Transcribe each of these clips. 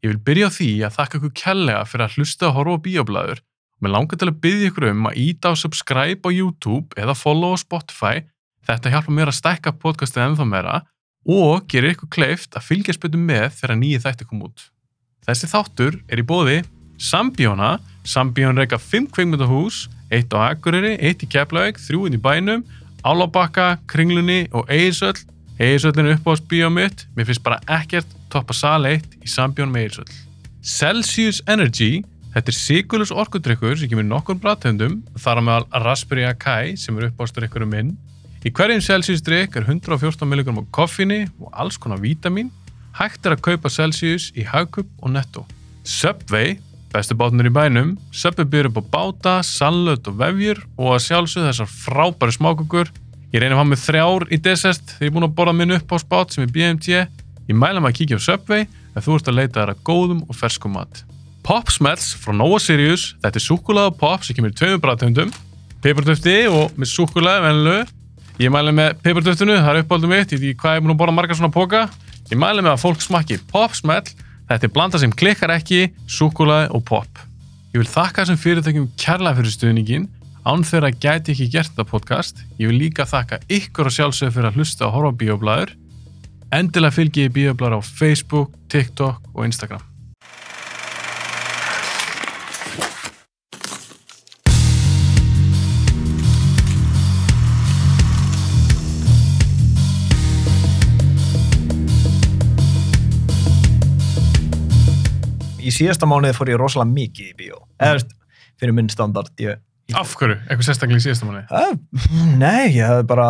Ég vil byrja á því að þakka ykkur kellega fyrir að hlusta að horfa á bíoblæður og mér langar til að byggja ykkur um að íta á subscribe á YouTube eða follow á Spotify. Þetta hjálpa mér að stækka podcastið ennþá meira og gerir ykkur kleift að fylgjast betur með þegar nýju þætti kom út. Þessi þáttur er í bóði Sambíóna, Sambíón reyka 5 kveikmyndahús, eitt á Akureyri, eitt í Keflavík, þrjúinn í bænum, Álabakka, Kringlunni og Eirsöll. Eirsöllin er uppáðs bíómiðt, mér finnst bara ekkert toppa sal 1 í Sambjón með Eirsöll. Celsius Energy, þetta er sigurlus orkudrykkur sem kemur nokkur bræðtöndum, þar á meðal Raspberry Akai sem er uppáðsdrykkurum minn. Í hverjum Celsius drykk er 114 mg á koffinni og alls konar vítamin. Hægt er að kaupa Celsius í Hagkup og Netto. Subway, bestu bátnir í bænum, Subway byrjur upp á báta, sallöt og vefjur og að sjálfsögðu þessar frábæri smákukur. Ég reynir að hafa með þrjár í desert þegar ég er búin að borða minn upp á spát sem er BMT. Ég mæla maður að kíkja á Subway ef þú ert að leita þær að góðum og ferskum mat. Pop Smells frá Nova Sirius, þetta er súkulega pop sem kemur í tveimur bræðtöndum, peppartöfti og með súkulega venlu. Ég mæli með peppartöftinu, það er uppáldum mitt, ég veit ekki hvað ég er búin að borða margar svona póka. Ég mæli með að fólk smakki Pop Smell, þetta er blanda sem klikkar ekki, súkulega og pop. Ég vil þakka þessum fyrirtækjum kærlega fyrir stuðningin, án þeirra gæti ekki gert þetta podcast. Ég vil líka þakka ykkur og sjálfsögur fyrir að hlusta og á bíoblæður. Endilega fylgi ég bíoblæður á Facebook, TikTok og Instagram. Í síðasta mánuði fór ég rosalega mikið í bíó. Eða, veist, fyrir minn standard. Ég, Af hverju? Eitthvað sérstaklega í síðasta manni? að, nei, ég hefði bara,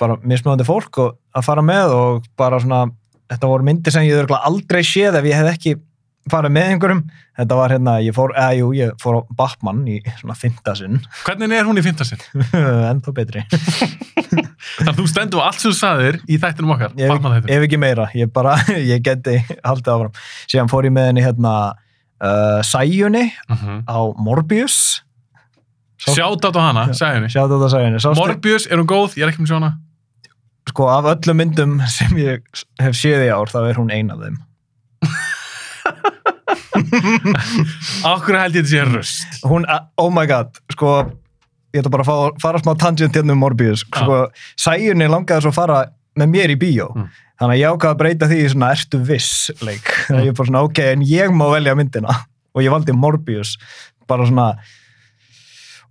bara mismunandi fólk og, að fara með og bara svona, þetta voru myndir sem ég aldrei séð ef ég hef ekki farið með einhverjum. Þetta var hérna, ég fór, eða jú, ég fór á Batman í svona fymtasinn, Hvernig er hún í fimmtasinn? ennþá betri. Þannig að þú stendur á allt sem þú saðir í þættinum okkar, Ef, ef ekki meira, ég bara, ég geti haldið áfram. Síðan fór ég með henni hérna uh, Sæjunni Mhm. á Morbius. Sjátt á hana, sagði henni. Sjáðu þetta Sæjunni. Morbius, er hún góð? Ég er ekki með sjóna. Sko af öllum myndum sem ég hef séð í ár þá er hún ein af þeim Akkur held ég þetta sé röst. hún, oh my god, sko ég ætla bara að fá, fara smá tangent hérna um Morbius sko, sæjunni langaði svo að fara með mér í bíó Mm. þannig að ég ákvaði að breyta því í svona ertu viss leik, mm. ég er bara svona ok en ég má velja myndina og ég valdi Morbius bara svona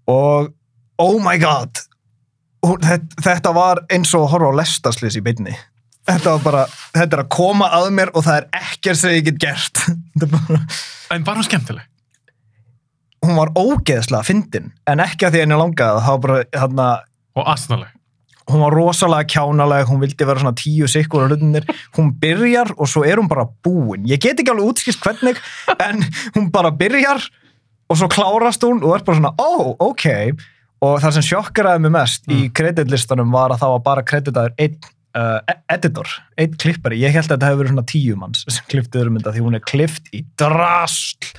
og oh my god þetta, var eins og að horfa á lestaslis í beinni. Þetta var bara, þetta er að koma að mér og það er ekkert sem ég get gert. Er bara, En var hún skemmtileg? hún var ógeðslega fyndin en ekki að því henni langaði. Það var bara, þarna, Og aðstæðanleg. hún var rosalega kjánaleg hún vildi vera svona tíu sikkur á hlutinir hún byrjar og svo er hún bara búin. Ég get ekki alveg útskist hvernig en hún bara byrjar og svo klárast hún og er bara svona ó, oh, ok og það sem sjokkaraði mig mest í kreditlistanum var að það var bara kreditaður einn uh, editor, einn klippari. Ég held að þetta hefur verið svona tíu manns sem klippti öðrum mynda því hún er klippt í drasl.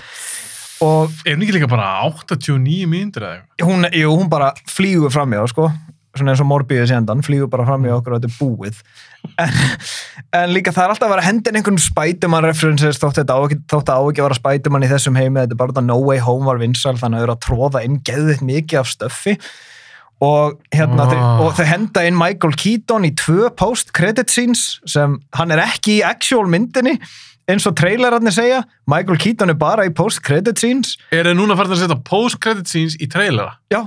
Og Er hún ekki líka bara 89 mínútur eða jú, hún bara flýgur fram í á, sko svona eins og Morbius í endan, flýgur bara fram í okkur og þetta er búið en, en líka það er alltaf að vera hendin einhvern Spiderman references þótt þetta á ekki, þótt á ekki að vera Spiderman í þessum heimi þetta er bara þetta No Way Home var vinsal þannig að þau eru að tróða inn geðvitt mikið af stöffi og hérna Ah. þau, og þau henda inn Michael Keaton í tvö post-credit scenes sem hann er ekki í actual myndinni eins og trailerarnir segja Michael Keaton er bara í post-credit scenes Er þið núna farin að setja post-credit scenes í trailera? Já.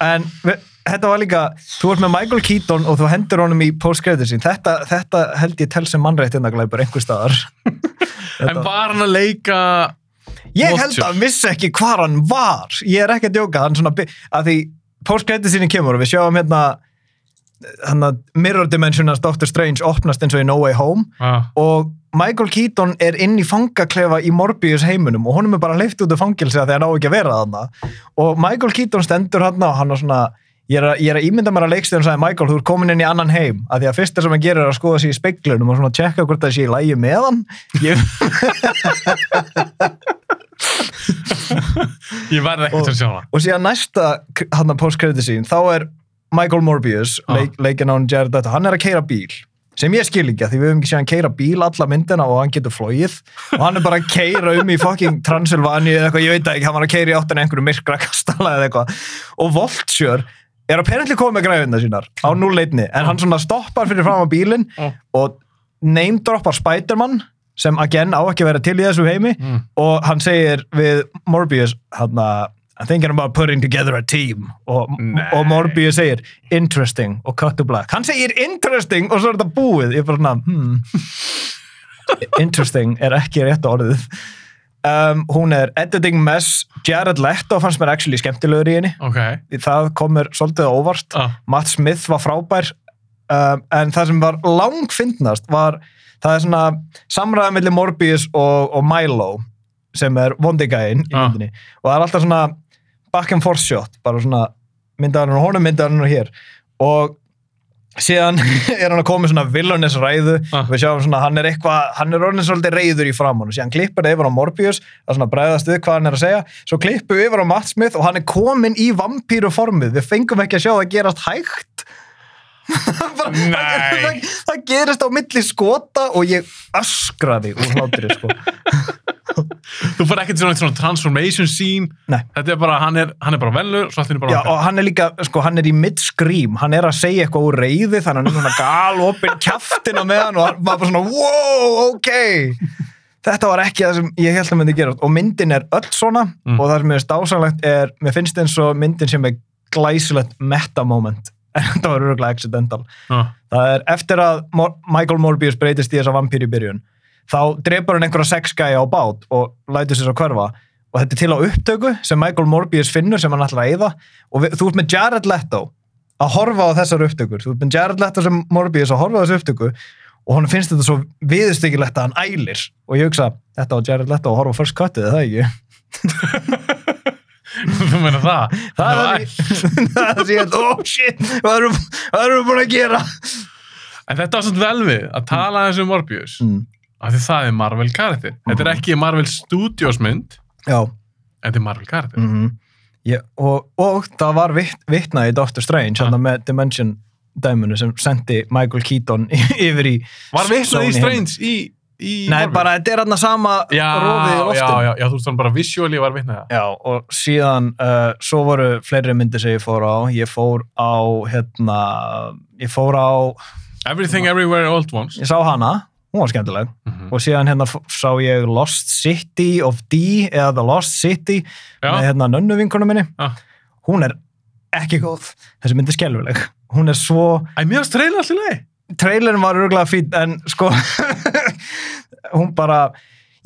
En við, þetta var líka, þú ert með Michael Keaton og þú hendur honum í post-credit sín. Þetta, þetta held ég tel sem mannrættindaglæpur einhver staðar. En var hann að leika... Ég held að hann vissi ekki hvar hann var. Ég er ekki að djóka, hann svona, að því post-credit sín kemur og við sjáum hérna hann að Mirror Dimensionast Doctor Strange opnast eins og í No Way Home Ah. og Michael Keaton er inn í fangaklefa í Morbius heiminum og honum er bara hleyft út af fangilsi að því hann á ekki að vera þarna og Michael Keaton stendur hann og hann er svona ég er, að, ég er að ímynda mér að leikstjóðan sagði Michael, þú ert komin inn í annan heim að því að fyrsta sem hann gerir er að skoða sér í speiklunum og svona tjekka hvort það sé í lægi með hann ég, Ég verði til að sjá hana. og síðan næsta hann að post-credit sín, þá er Michael Morbius, Ah. leik, leikinn án Jared Leto, hann er að keira bíl sem ég skil ekki að því við höfum ekki séð hann keira bíl alla myndina og hann getur flóið og hann er bara að keira um í fucking Transylvania eða eitthvað, ég veit það ekki, hann var að keira í áttan einhverju myrkra kastala eða eitthvað og Vulture er apparently komið með græðuna sínar á núleitni en hann svona stoppar fyrir fram á bílinn og name droppar Spider-Man sem again á ekki að vera til í þessu heimi Mm. og hann segir við Morbius hann að I'm thinking about putting together a team. Og, og Morbius segir interesting og cut to black. Hann segir interesting og svo er þetta búið. Ég er bara svona hmm. interesting er ekki rétt orðið um, hún er editing mess Jared Leto fannst mér actually skemmtilegur í henni Ok. það komur svolítið óvart Ah. Matt Smith var frábær um, en það sem var langfindnast var það er svona samræða millir Morbius og, og Milo sem er vondigæinn í Ah. og það er alltaf svona back and forth shot bara svona myndaðan og honum myndaðan og hér og síðan er hann að koma með svona villainess ræðu Ah. við sjáum svona hann er eitthvað, hann er orðin svolítið reyður í framann og síðan klippur það yfir á Morbius að svona bræðast við hvað hann er að segja. Svo klippum við yfir á Matt Smith og hann er komin í vampíru formið, við fengum ekki að sjá það gerast hægt Bara, Nei. það, það gerist á milli skota og ég öskraði úr hlátri sko. Þú fær ekkert svona, svona transformation scene. Nei. Þetta er bara, hann er, hann er bara Já, og hann er líka, sko, hann er í mid-scream hann er að segja eitthvað úr reyði þannig að hann er svona galopin kjaftin á meðan og hann var bara svona, wow, ok þetta var ekki það sem ég held að myndi gera og myndin er öll svona Mm. og það sem er stásanlegt er, mér finnst eins og myndin sem er glæsilegt meta-moment en þetta var öruglega accidental. Já. það er eftir að Mor Michael Morbius breytist í þessa vampíru í byrjun þá drepur hann einhverja sexgæja á bát og lætur sér svo hverfa. Og þetta er til á upptöku sem Michael Morbius finnur sem hann ætlar að eyða. Og við, þú ert með Jared Leto að horfa á þessar upptökur. Þú ert með Jared Leto sem Morbius að horfa á þessu upptöku og hann finnst þetta svo viðstyggilegt að hann ælir. Og ég hugsa, þetta á Jared Leto að horfa cutið, er það ekki? Þú meina það? það er það er því að, oh shit, hvað erum við búin að gera? En þetta var svona vel við að tala aðeins um Morbius. Mm. Af því það er Marvel karakter. Þetta er ekki Marvel Studios mynd, Já, þetta er Marvel karakter. mm og, og það var vitt, vittnað í Doctor Strange Ah. með Dimension dæmunu sem sendi Michael Keaton yfir í Var Sony í. Strange í Nei, Morbius? bara þetta er hann sama já, rofið í já, loftin já, já, þú veist þannig bara visually var vitnað það. Já, og síðan uh, svo voru fleiri myndir sem ég fór á ég fór á hérna ég fór á, Everything Everywhere All at Once. ég sá hana hún var skemmtileg Mhm. og síðan hérna sá ég Lost City of D eða The Lost City Já. með hérna nönnu vinkunum minni Já. hún er ekki góð þessi mynd er skelfileg hún er svo, Æ, mér treyla allir leið. Trailerin var örgulega fín en sko hún bara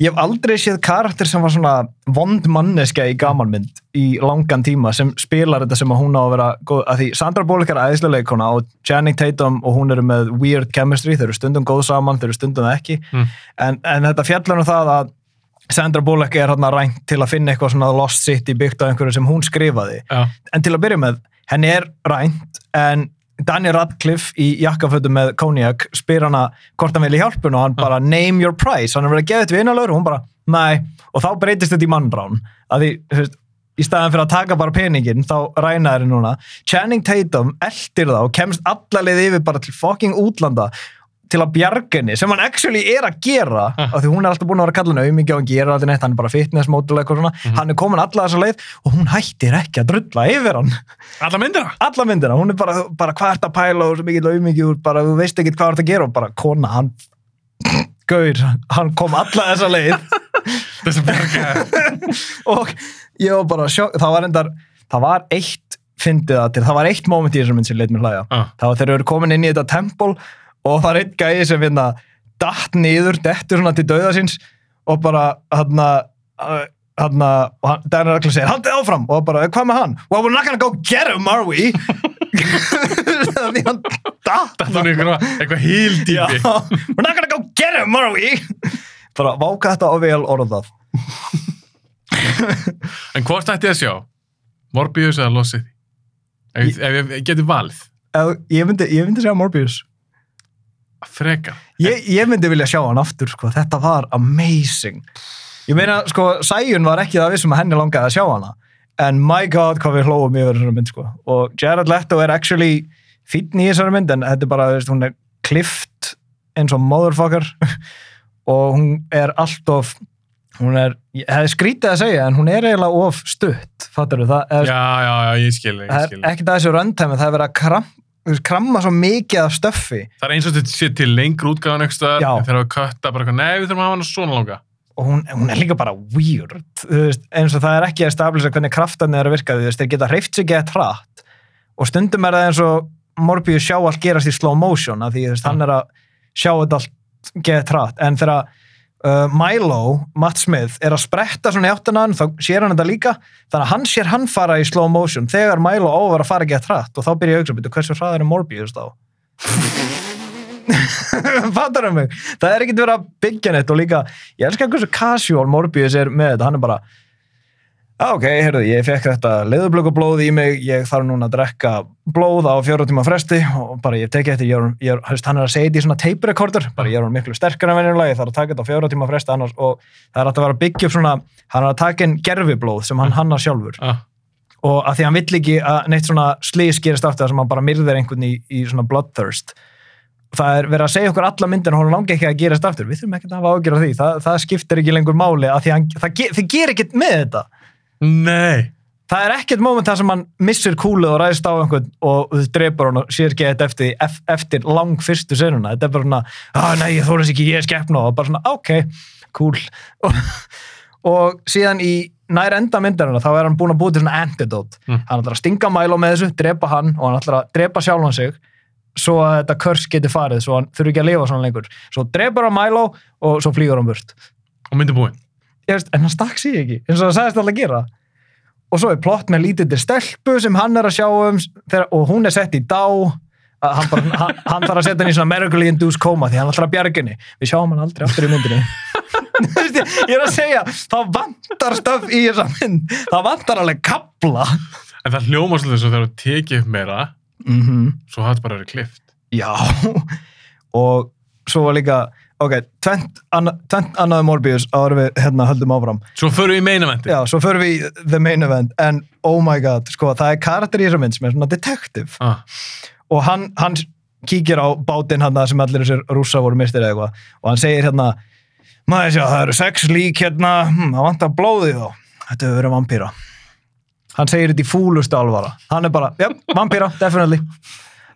ég hef aldrei séð karakter sem var svona vond manneska í gamanmynd í langan tíma sem spilar þetta sem að hún á að vera góð, að því Sandra Bullock er æðislega leikona og Channing Tatum og hún eru með weird chemistry, þeir eru stundum góð saman þeir eru stundum ekki, Mm. en, en þetta fjallar um það að Sandra Bullock er hérna rænt til að finna eitthvað svona Lost City byggt á einhverju sem hún skrifaði Já. en til að byrja með, henni er rænt en Daniel Radcliffe í jakkafötu með Koniak spyr hana hvort hann vilja hjálpun og hann bara name your price, hann er verið að geða þetta við einalögur og hún bara, nei, og þá breytist þetta í mannrán, að því, þú veist í staðan fyrir að taka bara peningin, þá ræna þeirri núna, Channing Tatum eldir það og kemst allalegð yfir bara til fucking útlanda til að bjarga henni, sem hann actually er að gera af því hún er alltaf búin að vera að kalla hann auðmikið og hann gerir alltaf neitt, hann er bara fitness mótuleg og svona, hann er komin alla þessa leið og hún hættir ekki að drulla yfir hann Alla myndina? alla myndina, hún er bara, bara hvað ert að pæla og svo mikið auðmikið, bara þú veist ekki hvað ert að gera og bara kona, hann gaur, hann kom alla þessa leið Þess að bjarga. og ég var bara sjokk, það var endar það var eitt fyndið að til, það var eitt moment í þessum mynd sem leit mér hlæja Ah. það var þegar þau eru komin inn í þetta tempól og það er einn gæði sem finna datt niður, dettur svona til dauða síns og bara hann hann og hann, Daniel Radcliffe segir, haldið áfram og bara, hvað með hann? Well, we're not gonna go get him, are we? því hann datt Þetta er eitthvað, Já, híldýpi. we're not gonna go get him, are we? bara váka þetta á vel orðað En hvort ætti ég að sjá? Morbius eða Lost City? Ef, ef ég geti valið. Ég myndi, ég myndi segja Morbius Freka. ég, ég myndi vilja sjá hann aftur sko. þetta var amazing ég meina, sko, Sæjun var ekki það vissum að henni langaði að sjá hana en my god, hvað við hlóum yfir þessari mynd sko. og Jared Leto er actually fínn í þessari mynd en þetta er bara, þú veist, hún er klift eins og motherfucker og hún er allt of hún er, ég hefði skrítið að segja en hún er eiginlega of stutt fattur það er, Já, já, já, ég skil, ég það skil. er ekkert að þessu runtime það er verið að kram, kramma svo mikið af stöffi Það er eins og þetta sé til lengur útgáðan eitthvað, Já. en þegar við kötta bara eitthvað, nei, við þurfum að hafa hana svona langa. og hún, hún er líka bara weird veist, eins og það er ekki að stablisa hvernig kraftarnir er að virka veist, þeir geta hreift sig gett hratt og stundum er það eins og Morbius sjá allt gerast í slow motion því Mm. hann er að sjá þetta allt gett hratt en þegar uh, Milo, Matt Smith er að spretta svona í áttuna hann, þá sér hann þetta líka. Þannig að hann sér hann fara í slow motion þegar Milo á að að fara gett hratt og þá byrja ég að hugsa, "Bíddu, hversu hraðar er Morbius þá? fattar um mig? Það er ekkert verið að byggja neitt og líka ég elskar hversu casual Morbius er með þetta, hann er bara "Ah, ok, heyrðu, ég fekk þetta leðublökublóð í mig, ég þarf núna að drekka blóð á fjóra tíma fresti og bara ég teki eftir, ég er, ég hefst, hann er að segja þetta í svona tape recorder, bara ég er miklu sterkar en venjulega, ég þarf að taka þetta á fjóra tíma fresti annars og það er að vera að byggja upp svona hann er að taka inn gerfiblóð sem hann hanna sjálfur. Ah, og að því hann vill ekki að neitt svona slís gerist aftur sem hann bara myrðir einhvern í, í svona bloodthirst. Það er verið að segja okkur alla myndin og hún langi ekki að gerast aftur. Við þurfum ekki að hafa ágjör af því, það, það skiptir ekki lengur máli að því hann, það, ge- þið ger ekkert með þetta nei. það er ekkert moment þar sem hann missir kúlu og ræðist á einhvern og þú drepur hann og sér ekki þetta eftir, ef- eftir lang fyrstu senuna, þetta er bara svona ah, nei, ég þóra þess ekki, ég er skeppna og bara svona, ok, cool og, og síðan í nær enda myndarinn þá er hann búin að búið til svona antidote Mm. hann ætlar að stinga Milo með þessu, drepa hann og hann ætlar að drepa sjálfan sig svo að þetta kurs geti farið, svo hann þurfi ekki að lifa svona lengur svo drepur hann Milo og svo flýgur hann burt Og myndi búinn. Veist, en hann stakk sig ekki, eins og það sagðist alltaf að gera. Og svo er plott með lítið stelpu sem hann er að sjá um þegar, og hún er sett í dá að hann, bara, hann, hann þarf að setja hann í svona medically induced coma því hann ætlar að bjarga henni. Við sjáum hann aldrei aftur í myndinni. Ég er að segja, það vantar stöf í þessa mynd, það vantar alveg kapla En það hljóma svolítið svo þegar þú tekið upp meira, mm -hmm. svo hafði bara verið klift. Já, og svo var líka, ok, tvent, anna, tvent annaði Morbius áður við hérna höldum áfram. Svo förum við í meina vendi. Já, svo förum við í the main event, en oh my god, sko, það er karakter í þessar mynd sem er svona detective Ah, og hann, hann kíkir á bátinn hann sem allir þessir rússa voru mistir eða eitthvað og hann segir hérna, maður sjá, það eru sex lík hérna, hm, það vantar blóðið þá. Þetta hefur verið vampýra. Hann segir þetta í fúlustu alvara. Hann er bara, já, vampýra, definitely.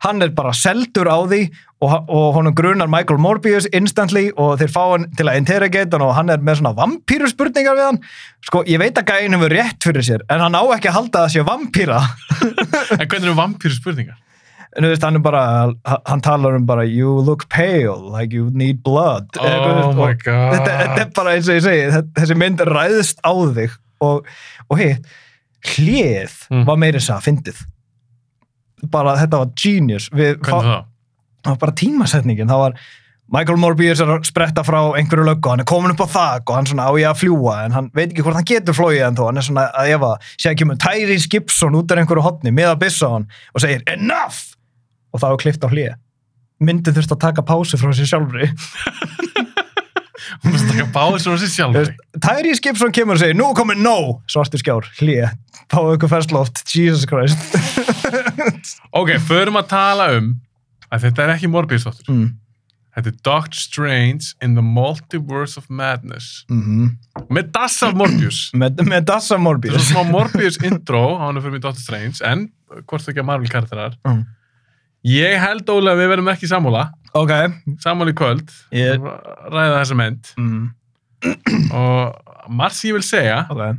Hann er bara seldur á því og, og honum grunar Michael Morbius instantly og þeir fá hann til að interrogate hann og hann er með svona vampýru spurningar við hann. Sko, ég veit að gæðin hefur rétt fyrir sér, en hann á ekki að halda að það sé vampýra. En hvernig eru vampýru spurningar? En þú veist, hann er bara, hann talar um bara you look pale, like you need blood. Eða Oh veist, my god. Þetta, þetta er bara eins og ég segi, þessi mynd ræðist á þig og, og hitt, hlið Mm. var meira þess að fyndið. Bara þetta var genius. Við, Hvernig það? var bara tímasetningin, það var Michael Morbius er að spretta frá einhverju löggu, hann er komin upp á þak og hann svona á ég að fljúa en hann veit ekki hvort hann getur flóið en þó, hann er svona að efa, sé ekki með Tyrese Gibson út af einhverju hotni, með að byssa á hann og segir enough og það var klift á hlið. Myndin þurfti að taka pásu frá sér sjálfri. Hún er að taka báðið svo sér veist, Tyrese Gibson kemur og segir, nú er komið no, svartu skjár, hlið, fáðu ykkur fersloft, Jesus Christ. Ok, förum að tala um að þetta er ekki Morbius þáttur. mm. Þetta er Doctor Strange in the Multiverse of Madness. Mm Með das af Morbius. með, með Dassa Það er Morbius. svona smá Morbius intro á hann fyrir mig Doctor Strange, en hvort það ekki að Marvel karakterar. Mm. Ég held ólega að við verðum ekki sammála, Ok. sammála í kvöld, Ég- ræða þessa mynd Mm. og margt sem ég vil segja Ok.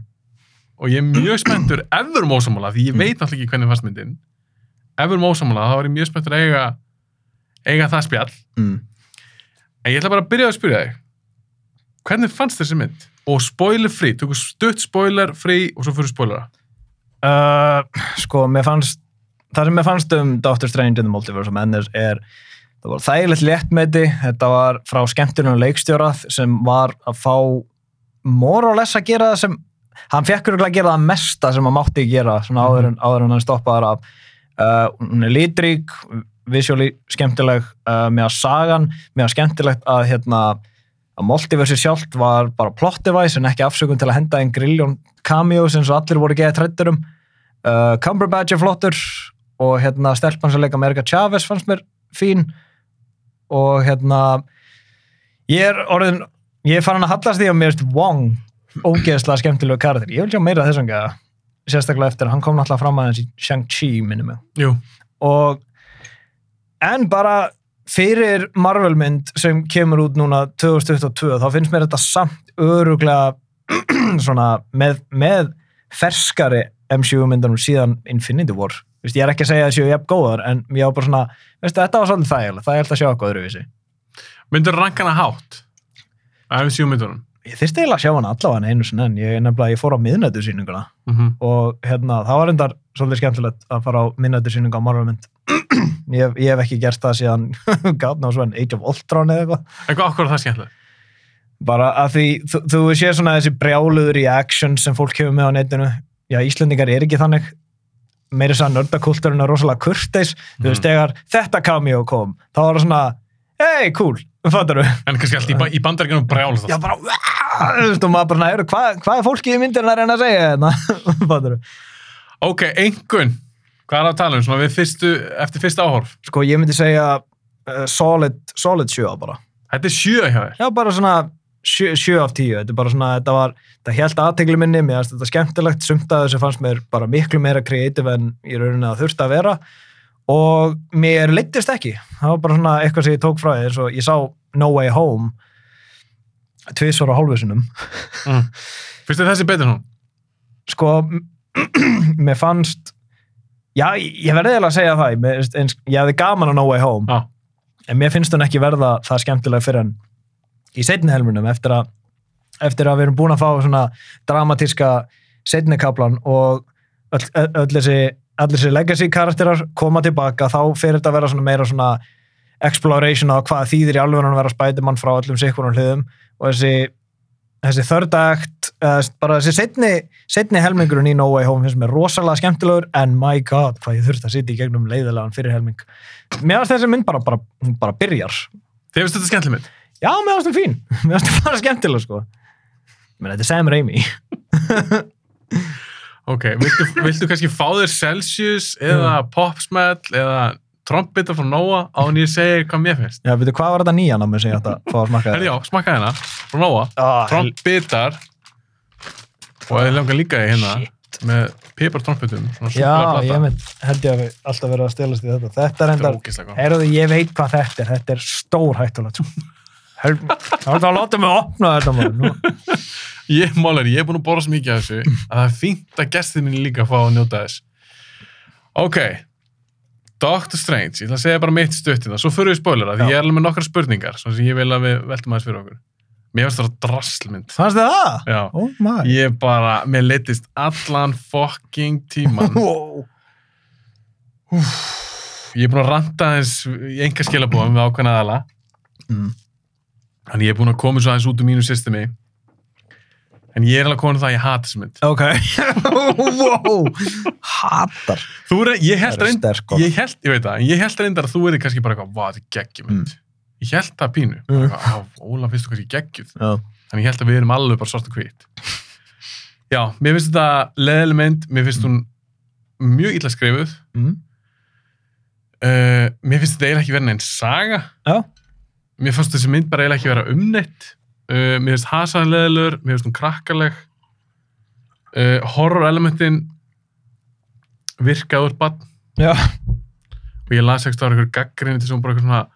og ég er mjög spenntur ef við erum ósamála, því ég Mm. veit náttúrulega ekki hvernig fannst myndin ef við erum ósamála, þá er ég mjög spenntur að eiga eiga það spjall. Mm. en ég ætla bara að byrja að spyrja þig. Hvernig fannst þessi mynd? og spoiler free, tökum stutt spoiler free og svo fyrir spoilera. Uh, sko, mér fannst það sem mér fannst um Doctor Strange in the Multiverse of Madness er það var þægilegt léttmeti, þetta var frá skemmtunum leikstjóra sem var að fá more or less að gera það sem hann fekk örgulega að gera það mesta sem hann mátti gera svona áður, en, áður en hann stoppaði þar af. Uh, hún er litrík visually skemmtileg uh, með að sagan, með að skemmtilegt að hérna að multiversi sjálft var bara plot device en ekki afsökun til að henda einn grilljón cameos eins og allir voru geða trættur um. Uh, Cumberbatch er flottur og hérna stelpan sem leika America Chavez fannst mér fín. Og hérna ég er orðin ég er farin að hallast því að mér veist Wong ógeðslega skemmtilegu karakter. Ég vil sjá meira þessum gæða sérstaklega eftir að hann kom náttúrulega fram aðeins í Shang-Chi minnum og en bara fyrir Marvel mynd sem kemur út núna 2022 þá finnst mér þetta samt öruglega svona með, með ferskari MCU myndunum síðan Infinity War. Vist, ég er ekki að segja að það séu jafn góðar en ég á bara svona, veistu, þetta var svolítið þægilegt það er alltaf að sjá eitthvað öðruvísi. Myndur rankana hátt MCU myndunum ég þyrsti eiginlega að sjá hana allavega einu sinni en ég, nefnilega, ég fór á miðnættu sýninguna mm -hmm. og hérna, það var endar svolítið skemmtilegt að fara á minnættu sýningu á Marvel mynd ég, ég hef ekki gert það síðan gátna á svona Age of Ultron eða eitthvað En hvað okkur er það skemmtilega? bara að því, þú, þú sé svona þessi brjáluður reaction sem fólk hefur með á netinu já, Íslendingar er ekki þannig meira þess að nördakultúrin er rosalega kurteis þú veist, Mhm. þegar þetta cameo kom þá var það svona, hey, cool fattar du? En kannski allt í, í bandaríkjunum brjál Já, bara, þú veist, og maður bara, "Heyrðu, hvað hva er fólkið í myndinu að reyna að segja þetta? fattar du? Ok, einhvern Hvað er það að tala um? Svona við fyrstu, eftir fyrsta áhorf Sko, ég myndi segja uh, solid, solid sjö bara. Þetta er sjö hjá þér Já, bara svona sjö, sjö af tíu. Þetta er bara svona, þetta var, þetta held aðtegli minni, mér finnst þetta skemmtilegt, sumt að þessu fannst mér bara miklu meira kreatív en í og mér leittist ekki. Það var bara svona eitthvað sem ég tók frá eins og ég sá No Way Home tvisvar á hálfusinum. mm. Fyrstu þessi betur hún? Sko, mér fannst, já, ég verði eiginlega að segja það, mér, eins, ég hefði gaman á No Way Home, Já, en mér finnst hún ekki verða það skemmtilega fyrir en í setni helminum eftir að, eftir að við erum búin að fá svona dramatíska setni kaplan og öll, öll, öll þessi allir þessi legacy karakterar koma tilbaka þá fyrir þetta að vera svona meira svona exploration á hvað þýðir í alveg að vera Spiderman frá öllum sikkurum hliðum. Og þessi þessi uh, bara þessi setni, setni helmingurinn í No Way Home finnst mér rosalega skemmtilegur en my god hvað ég þurfti að sitja í gegnum leiðilegan fyrir helming. Mér finnst þessi mynd bara, bara, bara byrjar. Þið finnst þetta skemmtileg mynd? Já, mér finnst hún fín, mér finnst hún bara skemmtileg sko. Menn þetta er Sam Raimi Ok, viltu, viltu kannski fá þér Celsius eða Popsmell eða trombita frá Nóa á en ég segir hvað mér finnst? Já, veitu, hvað var þetta nýjan á mig sem ég ætti að fá að smakka Herri já, smakka hérna. Frá Nóa. Ah, trombitar og ég langar líka í hérna með pipartrombitum svona já, ég mynd, held ég að við alltaf verið að stelast í þetta. Þetta er er gott. heyrðu, ég veit hvað þetta er. Þetta er stór hættulegt þá láta mig opna þetta maður. Ég, málar, ég er búin að borða svo mikið af þessu að það er fínt að gestið minni líka fá að njóta þess. Ok, Doctor Strange, ég ætla að segja bara mitt stuttina, svo fyrir við spoilera, því ég er alveg með nokkra spurningar, svona sem ég vil að við veltum aðeins fyrir okkur. Mér finnst það drasslmynd. fannst þið það? Já, oh my ég bara, mér leittist allan fucking tíman. wow. Ég er búin að ranta aðeins í enga skilabóðum við ákveðna aðala, mm. þannig ég er búin að koma svo aðeins út úr mínu systemi, en ég er alveg komin að það að ég hata þessu mynd. ok wow. hattar Þú er, ég held Það reynd, sterk orð. ég held, ég veit það, en ég held reyndar að þú er kannski bara eitthvað, vá, þetta er geggjumynd. Ég held það pínu, Mm. Óla finnst þú kannski geggjuð, já. þannig ég held að við erum alveg bara svart og hvít. Já, mér finnst þetta leðileg mynd, mér finnst hún mjög illa skrifuð, Mm. uh, mér finnst þetta eiginlega ekki verið neinn saga, já mér fannst þessi mynd bara eiginlega ekki vera umneitt, uh, mér finnst hasaðan leðilegur, mér finnst hún krakkaleg, uh, horror elementin virkaður bann, já. Og ég las ekki ára ykkur gaggrinni til sem bara eitthvað svona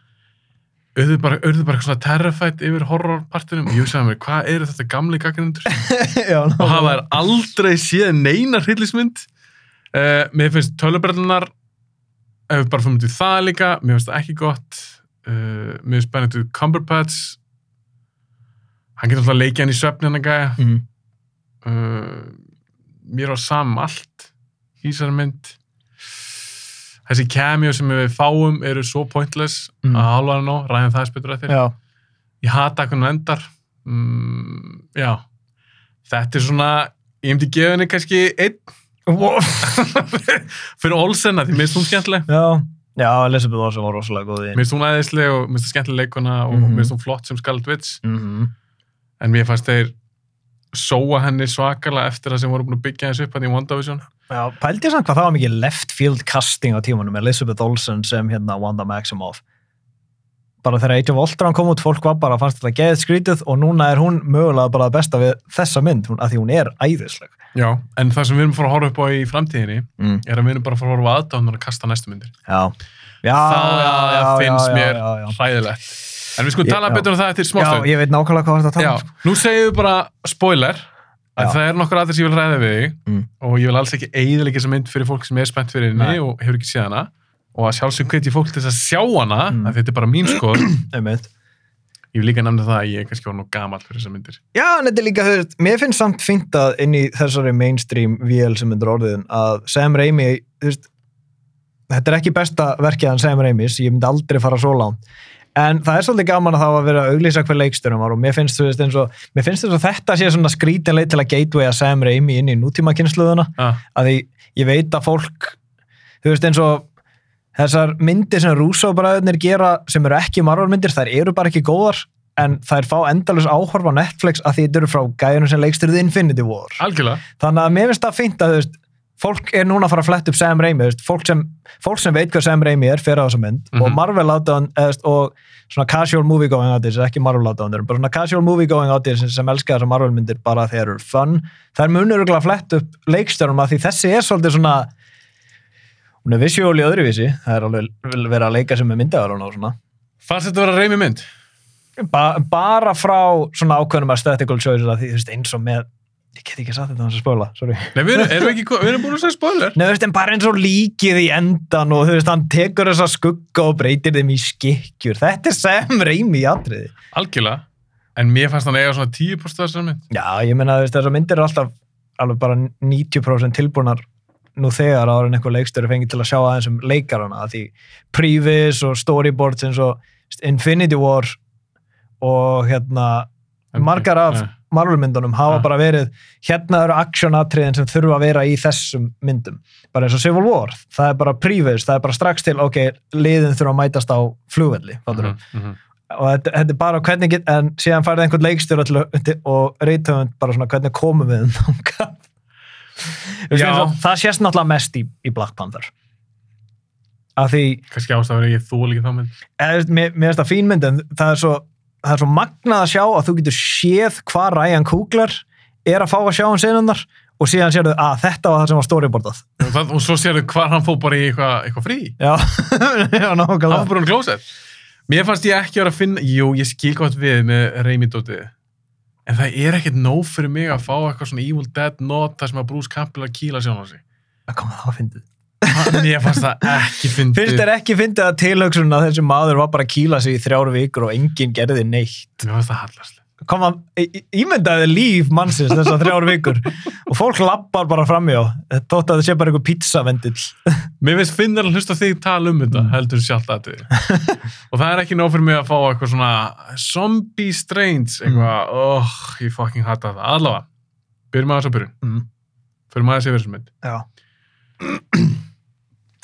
auðvitað bara, bara eitthvað svona terrified yfir horrorpartinum. Og ég hugsaði mér, hvað eru þetta gamli gaggrindur já og hafa þær aldrei séð neina hryllismynd uh, mér finnst tölubrellunar ef við bara fyrir myndið það líka mér finnst það ekki gott. Uh, mér finnst Benedict Cumberbatch hann getur alltaf að leikja hann í hann að gæja. Mm. uh, mér á sam allt í þessari mynd. Þessi cameo sem við fáum eru svo pointless. Mm. að hálfa hann á, ræðum það spytur eftir. Já. Ég hata hvernig hún endar. Mm, já. Þetta er svona, ég myndi gefa henni kannski einn. Wow. fyrir Olsen að því minnst hún skemmtileg. Já. Já Elizabeth Olsen var rosalega góð í minnst hún aðeinsleg og minnst það skemmtileg leikona og Mhm. minnst hún flott sem mm -hmm. En mér fannst þeir sóa henni svakalega eftir það sem voru búin að byggja þessu upp hann í WandaVision já pældi ég samt hvað það var mikið left field casting á tímanum Elizabeth Olsen sem hérna Wanda Maximoff bara þegar Age of Ultron kom út, fólk var bara, fannst þetta geðið skrítið og núna er hún mögulega bara besta við þessa mynd, að því hún er æðisleg. Já, en það sem við erum fara að horfa upp á í framtíðinni Mm. er að við erum bara fara að horfa aðdáðan að kasta næstu myndir. Já. Já, það já, já, finnst já, mér hræðilegt. En við skulum tala já. betur um það eftir Já, smástund. ég veit nákvæmlega hvað þetta Já, tala um. nú segjum við bara spoiler að Já. það er nokkur aðeins ég vil ræða við þig Mm. og ég vil alls ekki eigðilega þessa mynd fyrir fólk sem er spennt fyrir henni og hefur ekki séð hana og að sjálfsög hveti fólk til þess að sjá hana Mm. að þetta er bara mín Einmitt. ég vil líka nefna það að ég er kannski orðin og gamall fyrir þessar myndir Já, en þetta er líka, veist, mér finnst samt fínt að inn í þessari mainstream VL sem myndur orðin að Sam Raimi, þú veist, þetta er ekki besta verkið hann Sam Raimis, ég myndi aldrei fara svo langt. En það er svolítið gaman að það var að vera að auglýsa hver leikstjórum var og mér finnst, þú veist, eins og, mér finnst þess að þetta sé svona skrítin leið til að gatewaya Sam Raimi inn í nútíma kynsluðuna, ah, að því ég veit að fólk, þú veist, eins og þessar myndir sem Russo-bræðurnir gera sem eru ekki Marvel-myndir, þær eru bara ekki góðar en þær fá endalus áhorf á Netflix að því þetta eru frá gæjunum sem leikstyrði Infinity War. algjörlega. Þannig að mér finnst það fínt að þú veist, fólk er núna að fara að fletta upp Sam Raimi, fólk, sem, fólk sem veit hvað Sam Raimi er fyrir á þessa mynd Mhm. og Marvel áttaðan og svona casual movie going audience, ekki Marvel áttaðan, bara svona casual movie going audience sem elskar þessar Marvel myndir bara þegar eru fun. Þær munur að fletta upp leikstjörnum að því þessi er svolítið svona hún er visual í öðruvísi, það er alveg verið að leika sem er myndaðar og svona. fannst þetta að vera reymi mynd Ba bara frá svona ákveðnum að því, þú veist, eins og með ég get ekki sagt þetta á þess að spóla, sorry Nei, við erum, erum, ekki, við erum búin að segja spoiler Nei, þú veist, en bara eins og líkið í endan og þú veist, hann tekur þessa skugga og breytir þeim í skikkjur. Þetta er Sam Raimi í atriði. algjörlega en mér fannst hann eiga svona 10% af þessar mynd Já, ég meina, þú veist, þessar myndir eru alltaf alveg bara 90% tilbúnar nú þegar ára en eitthvað leikstöru fengið til að sjá aðeins um leikarana því previs og storyboards eins og Infinity War og hérna margar af. Marvel-myndunum hafa Ja. bara verið hérna eru action-atriðin sem þurfa að vera í þessum myndum. Bara eins og Civil War, það er bara previs það er bara strax til, ok, liðin þurfa að mætast á flugvelli, Mhm, mhm. og þetta, þetta er bara hvernig get, en síðan færði einhvern leikstjóra til að- til- og reytöfund bara svona hvernig komum við um það sést náttúrulega mest í, í Black Panther. Af því kannski ástafur ég þú líka þá mynd. Mér finnst það fín mynd en það er svo, það er svo magnað að sjá að þú getur séð hvað Ryan Coogler er að fá að sjá um sinundar og síðan sérðu að þetta var það sem var storyboardað og, svo sérðu hvar hann fór bara í eitthvað eitthva frí. Já, já, hann nákvæmlega fór bara um klósett. Mér fannst ég ekki vera að finna jú, ég skil gott við með Reymi dótið. En það er ekkert nóg fyrir mig að fá eitthvað svona Evil Dead nota sem að Bruce Campbell að kýla sjálf á sig. Það kom það að fyndið mér fannst það ekki fyndið. Finnst þér ekki fyndið að tilhugsun að þessi maður var bara að kýla sig í þrjár vikur og enginn gerði neitt. Mér fannst það hallast kom að ímyndaði líf mannsins þessar þrjár vikur og fólk lappar bara framjá þótt að það sé bara einhver pizzavendill. Mér finnst finnir að hlusta þig tala um þetta Mm. heldur sjálft að þið og það er ekki nóg fyrir mig að fá eitthvað svona zombie strange eitthvað, oh, ég fucking hata það. Allavega, byrjum aðeins að byrjun. Mm. fyrir maður að sé verið sem mynd. Já,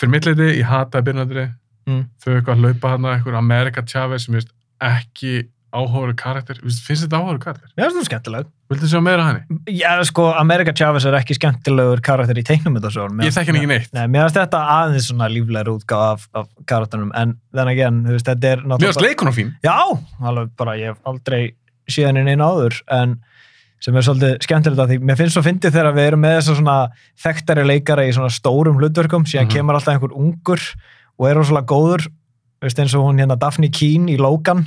fyrir mitt leiti, ég hataði byrjunadri Mm. þau eitthvað að laupa hana eitthvað America Chavez sem veist ekki áhugaður karakter, finnst þetta áhugaður karakter? mér finnst það skemmtileg Viltu sjá meira henni? já, sko, America Chavez er ekki skemmtilegur karakter í teiknumyndasögun Ég þekki hann ekki neitt. Nei, mér finnst þetta aðeins svona líflegur útgáð af, af karakternum, en þennan again, þú veist, þetta er Mér finnst leikun á fín. Já, alveg bara, ég hef aldrei síðan inn einn áður, en sem er svolítið skemmtilegt að því, mér finnst svo fyndið þegar við erum með þess að svona þekktari leikara í svona stórum hlutverkum, síðan Mhm. kemur alltaf einhver ungur og er rosalega góður, veist eins og hún hérna Daphne Keane í Logan,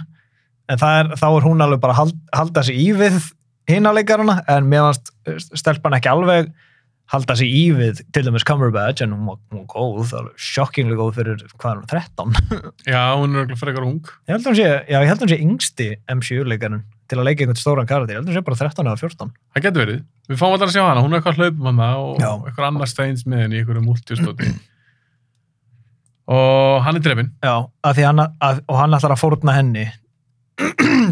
en það er, þá er hún alveg bara að hald, halda sig í við hina leikarana, en mér fannst stelpan ekki alveg halda sig í við til dæmis Cumberbatch, en hún var, var góð, alveg shockingly góð fyrir, hvað er hún, 13? Já, hún er örugglega frekar ung. Ég held að hún sé, já, ég held að hún sé yngsti MCU-leikarinn til að leika einhvern stóran karakter. Ég held að hún sé bara 13 eða 14. Það getur verið. Við fáum alltaf að sjá hana. Hún er eitthvað að hlaupum hana og Já. eitthvað annar steins með henni í einhverju multistóti. og hann er drefin. Já, að því hann, að, og hann ætlar að fórna henni.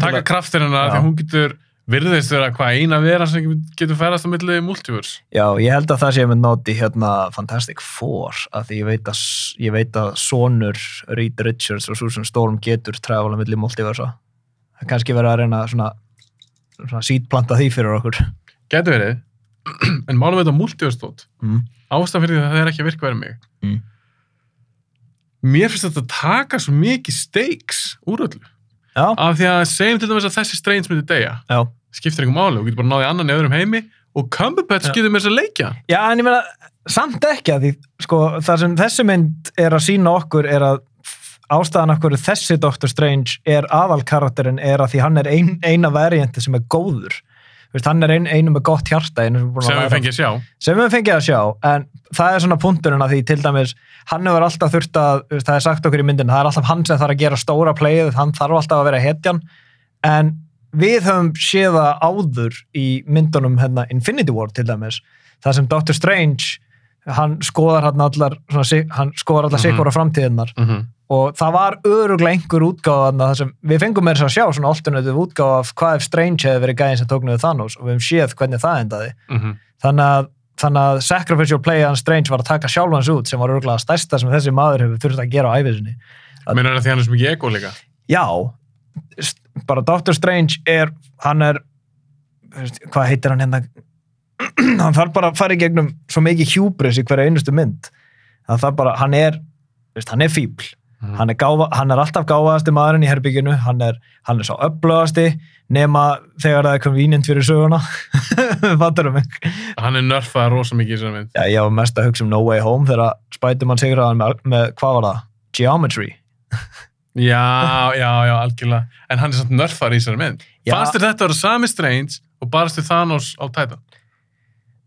Taka kraftir hennar því hún getur virðist vera hvað eina vera sem getur ferðast á milli multivers. Já, ég held að það sé með nóti hérna Fantastic Four, að því ég veit að, ég veit að sonur Reed Richards og Susan Storm getur træfala milli multiversa. Það kannski verið að reyna svona, svona sítplanta því fyrir okkur. Getur verið. en málum við þetta multiverstótt. Mm. ástæðan fyrir því að það er ekki að virka verið mig Mm. mér finnst þetta taka svo mikið stakes úr öllu Já, af því að segjum til dæmis að þessi Strange myndi deyja já. skiptir einhver máli, þú getur bara náðið annan í öðrum heimi og Cumberbatch getur með þess að leikja Já, en ég meina, samt ekki að því, sko, það sem þessi mynd er að sína okkur er að ástæðan okkur þessi Doctor Strange er aðalkarakterinn er að því hann er ein, eina varianti sem er góður. Þú Veist, hann er ein, einu með gott hjarta sem, við fengið að sjá. Sem við fengið að sjá, en það er svona punkturinn að því til dæmis, hann hefur alltaf þurft að, það er sagt okkur í myndin, það er alltaf hann sem þarf að gera stóra playið, hann þarf alltaf að vera hetjan, en við höfum séð það áður í myndunum hérna Infinity War til dæmis, það sem Doctor Strange, hann skoðar hann allar, hann skoðar allar Mhm. sikkura framtíðinnar mm og það var öruglega einhver þar sem við fengum með þess að sjá svona alternative útgáfa af hvað ef Strange hefði verið gæðin sem tók niður Thanos og við hefum séð hvernig það endaði -hmm. þannig að, þannig að sacrificial play hann Strange var að taka sjálfans út sem var örgulega stærsta sem þessi maður hefur þurft að gera á æfisinni. Að- Meina það því hann er svo mikið ego líka Já, bara Doctor Strange er, hann er hvað heitir hann hérna hann þarf bara að fara í gegnum svo mikið hubris í hverja einustu mynd. Að það bara, hann er veist, hann er fíbl, Mhm. hann er, gáfa, hann er alltaf gáfaðasti maðurinn í herbygginu hann er, hann er svo upplöðasti nema þegar það er convenient fyrir söguna. Fattar um mig? Hann er nörfað rosa mikið í þessari mynd. Já, ég var mest að hugsa um No Way Home þegar Spiderman sigraði hann með, með, hvað var það? Geometry. já, já, já, algjörlega. En hann er samt nörfað í þessari mynd. Já. fannst þetta að vera sami Strange og barast þér Thanos á Titan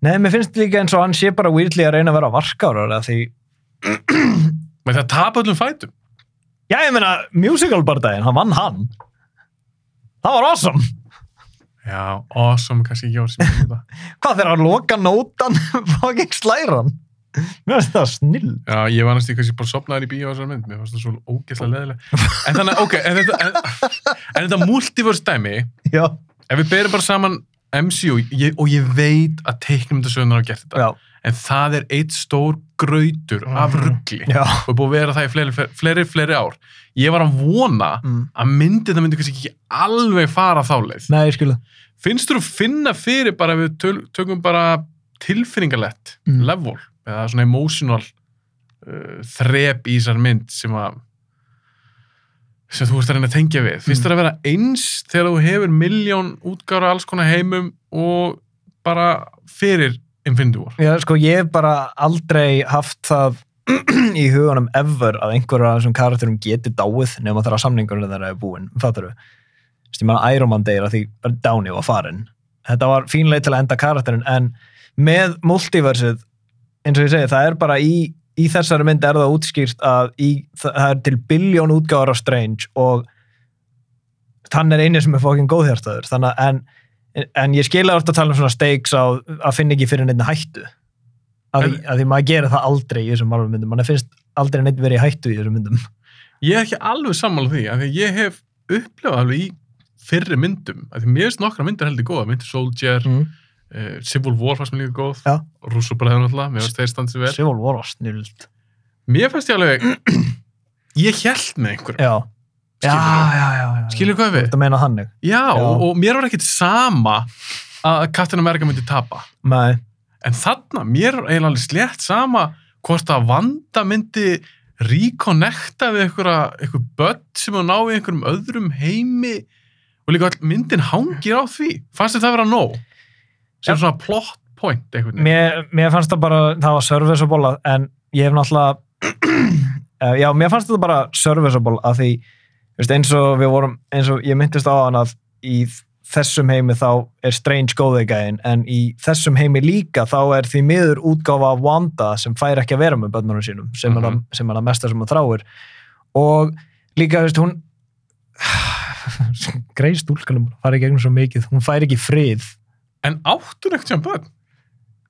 Nei, mér finnst líka eins og hann sé bara weirdly að reyna að vera varkárar því, með það tapa öllum fætum já, ég meina, musical bardaginn, hann vann hann. Það var awesome. já, awesome, kannski ekki orð sem ég nota. Hvað þegar hann loka nótan, fucking slæran. Mér finnst það snill. já, ég var næstu kannski bara sopnaður í bíó á þessari mynd mér fannst það svo ógeðslega leðileg en þannig, ok, en þetta, en, en þetta multiverse dæmi Já. ef við berum bara saman MCU ég, og ég veit að teiknumdasögnar hafa gert þetta Já. en það er eitt stór grautur af Mhm. ruggli og er búið að vera það í fleiri, fleiri, fleiri ár ég var að vona Mm. að myndi það myndi kannski ekki alveg fara þá leið Nei, finnst þú að finna fyrir bara við töl, tökum bara tilfinningalett Mm. level eða svona emotional uh, þrep í þessar mynd sem að sem þú ert að reyna að tengja við finnst Mm. þér að vera eins þegar þú hefur miljón útgára alls konar heimum og bara fyrir Infinity War Já, sko, ég hef bara aldrei haft það í hugunum ever að einhverja þessum karakterum geti dáið nema þegar samningunum þeirra er búin, fattar þú? Ég meina Iron Man deyr að því Downey var farin. Þetta var fínlega til að enda karakterin en með multiversið, eins og ég segi, það er bara í, í þessari mynd er það útskýrt að í, það er til biljón útgáður af Strange og hann er eini sem er fókin góðhjartaður. Þannig að en, en ég skilja orðið að tala um svona stakes á að finna ekki fyrir neitt hættu. Að, En- að því maður gerir það aldrei í þessum myndum, mann finnst aldrei neitt verið hættu í þessum myndum. Ég er ekki alveg sammála því af því að ég hef upplefað alveg í fyrri myndum. Af því mér finnst nokkra myndir heldur góða myndir Soldier, mm. Uh, Civil War fannst mér líka góð Já. Russo hefur náttúrulega, mér finnst þeir standið vel Civil War var snild mér fannst ég alveg ég held með einhverjum já, já, já, já, já. Skilurðu hvað við? Þetta meina þannig Já, Já. Og, og mér var ekkit sama að Captain America myndi tapa. Nei, En þarna, mér er eiginlega alveg slétt sama hvort að Vanda myndi reconnecta við einhverja, einhver börn sem að ná í einhverjum öðrum heimi og líka all myndin hangir á því. Fannst þér það vera nóg? Sem svona plot point veginn. mér, mér fannst það bara það var serviceable en ég hef náttúrulega Eh, já, mér fannst þetta bara serviceable að því veist, eins og við vorum, eins og ég myndist á hann að í þessum heimi þá er Strange góðeigæðin en í þessum heimi líka þá er því miður útgáfa af Wanda sem fær ekki að vera með börnunum sínum sem, er, Mhm. að, sem er að mesta sem hún þráir og líka, veist, hún greið stúlkanum fara í gegnum svo mikið, hún fær ekki frið En áttur ekkert sem börn?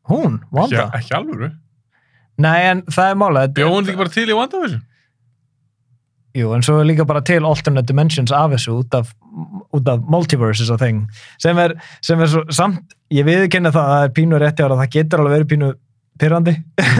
hún, Ekki, Wanda? ekki alvöru. Nei, en það er mála Bjóðum þetta ekki bara til í WandaVision? Jú, en svo líka bara til alternate dimensions af þessu út af, út af multiverses og þing sem er, sem er svo samt, ég viðkenni það að það er pínu rétti ára, það getur alveg verið pínu pyrrandi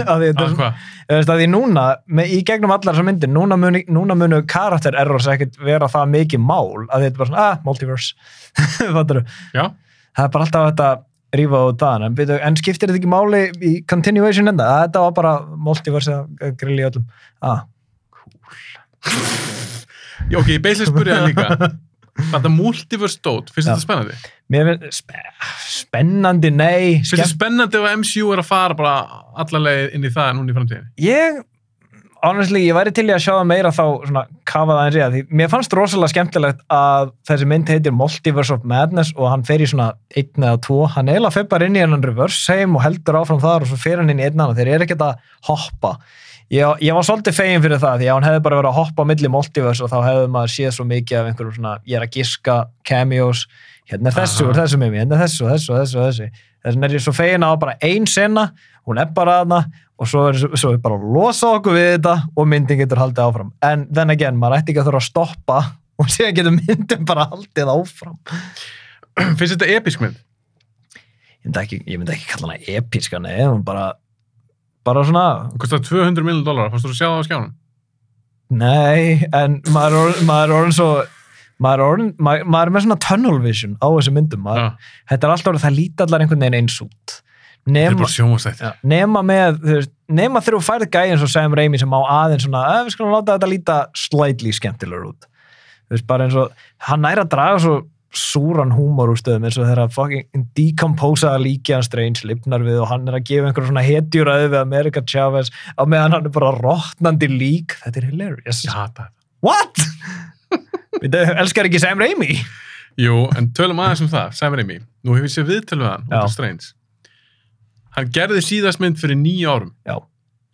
að því, hvað? þú veist, að því núna, með, í gegnum allar þessar myndir, núna munu, núna munu karakter errors ekkert vera það mikið mál að þetta er bara svona, ah, multiverse fattur Já, það er bara alltaf þetta rífa út það en, byrju, en skiptir þetta ekki máli í continuation enda, að þetta var bara multiverse að grilla í öllum ah, Já, ok, ég beislega spurði það líka. Þetta multiverse dót, finnst þetta spennandi? Mér finnst spe spennandi, nei Finnst þetta spennandi ef MCU er að fara bara allarleið inn í það núna í framtíðinni? Ég, honestly, ég væri til í að sjá það meira þá svona kafa það eins í að því mér fannst rosalega skemmtilegt að þessi mynd heitir Multiverse of Madness og hann fer í svona einn eða tvo, hann eiginlega fer bara inn í hennan reverse heim og heldur áfram þar og svo fer hann inn í einn annan, þeir eru ekkert að hoppa. Ég, ég var svolítið fegin fyrir það því að hann hefði bara verið að hoppa á milli Multiverse og þá hefði maður séð svo mikið af einhverjum svona, ég er að giska cameos, hérna er þessu og þessu mimi, hérna er þessu og þessu og þessu og þessu. Þess vegna er ég svo fegin að á bara ein sena hún er bara aðna og svo er, svo er bara að losa okkur við þetta og myndin getur haldið áfram en then again, maður ætti ekki að þurfa að stoppa og síðan getur myndin bara haldið áfram finnst þetta episk mynd? ég myndi ekki, ég myndi ekki kalla hana episka nei, bara bara svona, kostar 200 miljonar dólar, fannst þú að sjá það á skjánum? nei en maður er orðin- svo maður er, orðin, maður, maður er með svona tunnel vision á þessu myndum maður, Já, þetta er alltaf orðið, það líti allar einhvern veginn eins út nema. Já, með, nema þegar þú færið gæðin svo Sam Raimi sem á aðeins svona, að við skulum láta þetta líta slightly skemmtilegur út. Þú veist, bara eins og, hann næri að draga svo súran húmor úr stöðum eins og þegar að fucking decomposaða líki hans Strange lifnar við og hann er að gefa einhver svona hetjuröðu við America Chavez á meðan hann er bara rótnandi lík. Þetta er hilarious. Þetta. What? Við elskar ekki Sam Raimi? Jú, en tölum aðeins um það, Sam Raimi. Nú hefur ég séð viðtölu við hann, út Já. af Strange. Hann gerði síðast mynd fyrir nýju árum, Já,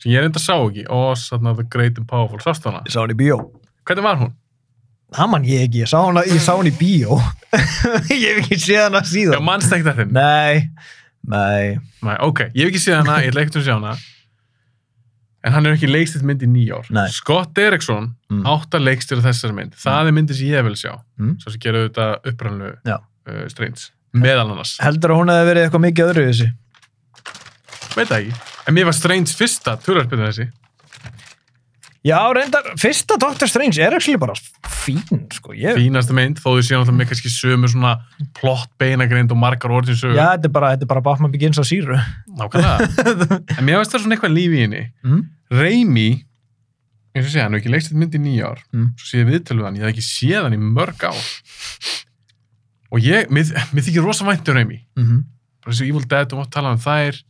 sem ég reynda sá ekki, Oz, þarna, The Great and Powerful, sást hana? ég sá hann í bíó. Hvernig var hún? Það mann ég ekki, ég sá hann, ég sá hann í bíó. ég hef ekki séð Já, síðan. mannst ekkert eftir henni? Nei, nei. Nei, ok, ég hef ekki séð hana, ég ekkert að sjá hana. En hann er ekki leikstitt mynd í nýju ár. Nei. Scott Derrickson Mm. átt að leikstýra þessari mynd. Það er myndi sem ég vil sjá. Mm. Svo sem gerðu þetta upprænlu Já. uh, Strange. Meðal annars. Heldur að hún hefði verið eitthvað mikið öðru í þessu? Veit það ekki. En mér var Strange fyrsta tölvarspilin þessi. Já, reyndar, fyrsta Doctor Strange er actually bara fín, sko. Ég, Fínasta mynd, þó þú séu náttúrulega með kannski sömu svona plott beinagrind og margar orðin sögur. Já, þetta er bara, þetta er bara Batman Begins á síru. Nákvæmlega. en mér varst það svona eitthvað líf í henni. Mm. Raimi, eins og segja, hann hefur ekki leikstitt mynd í nýja ár. Mm. Svo sé ég viðtölu við hann, ég hef ekki séð hann í mörg ár. Og ég, mér, mér þykir rosa vænt um Raimi. Mm -hmm. bara og Evil Dead og mátt tala um þær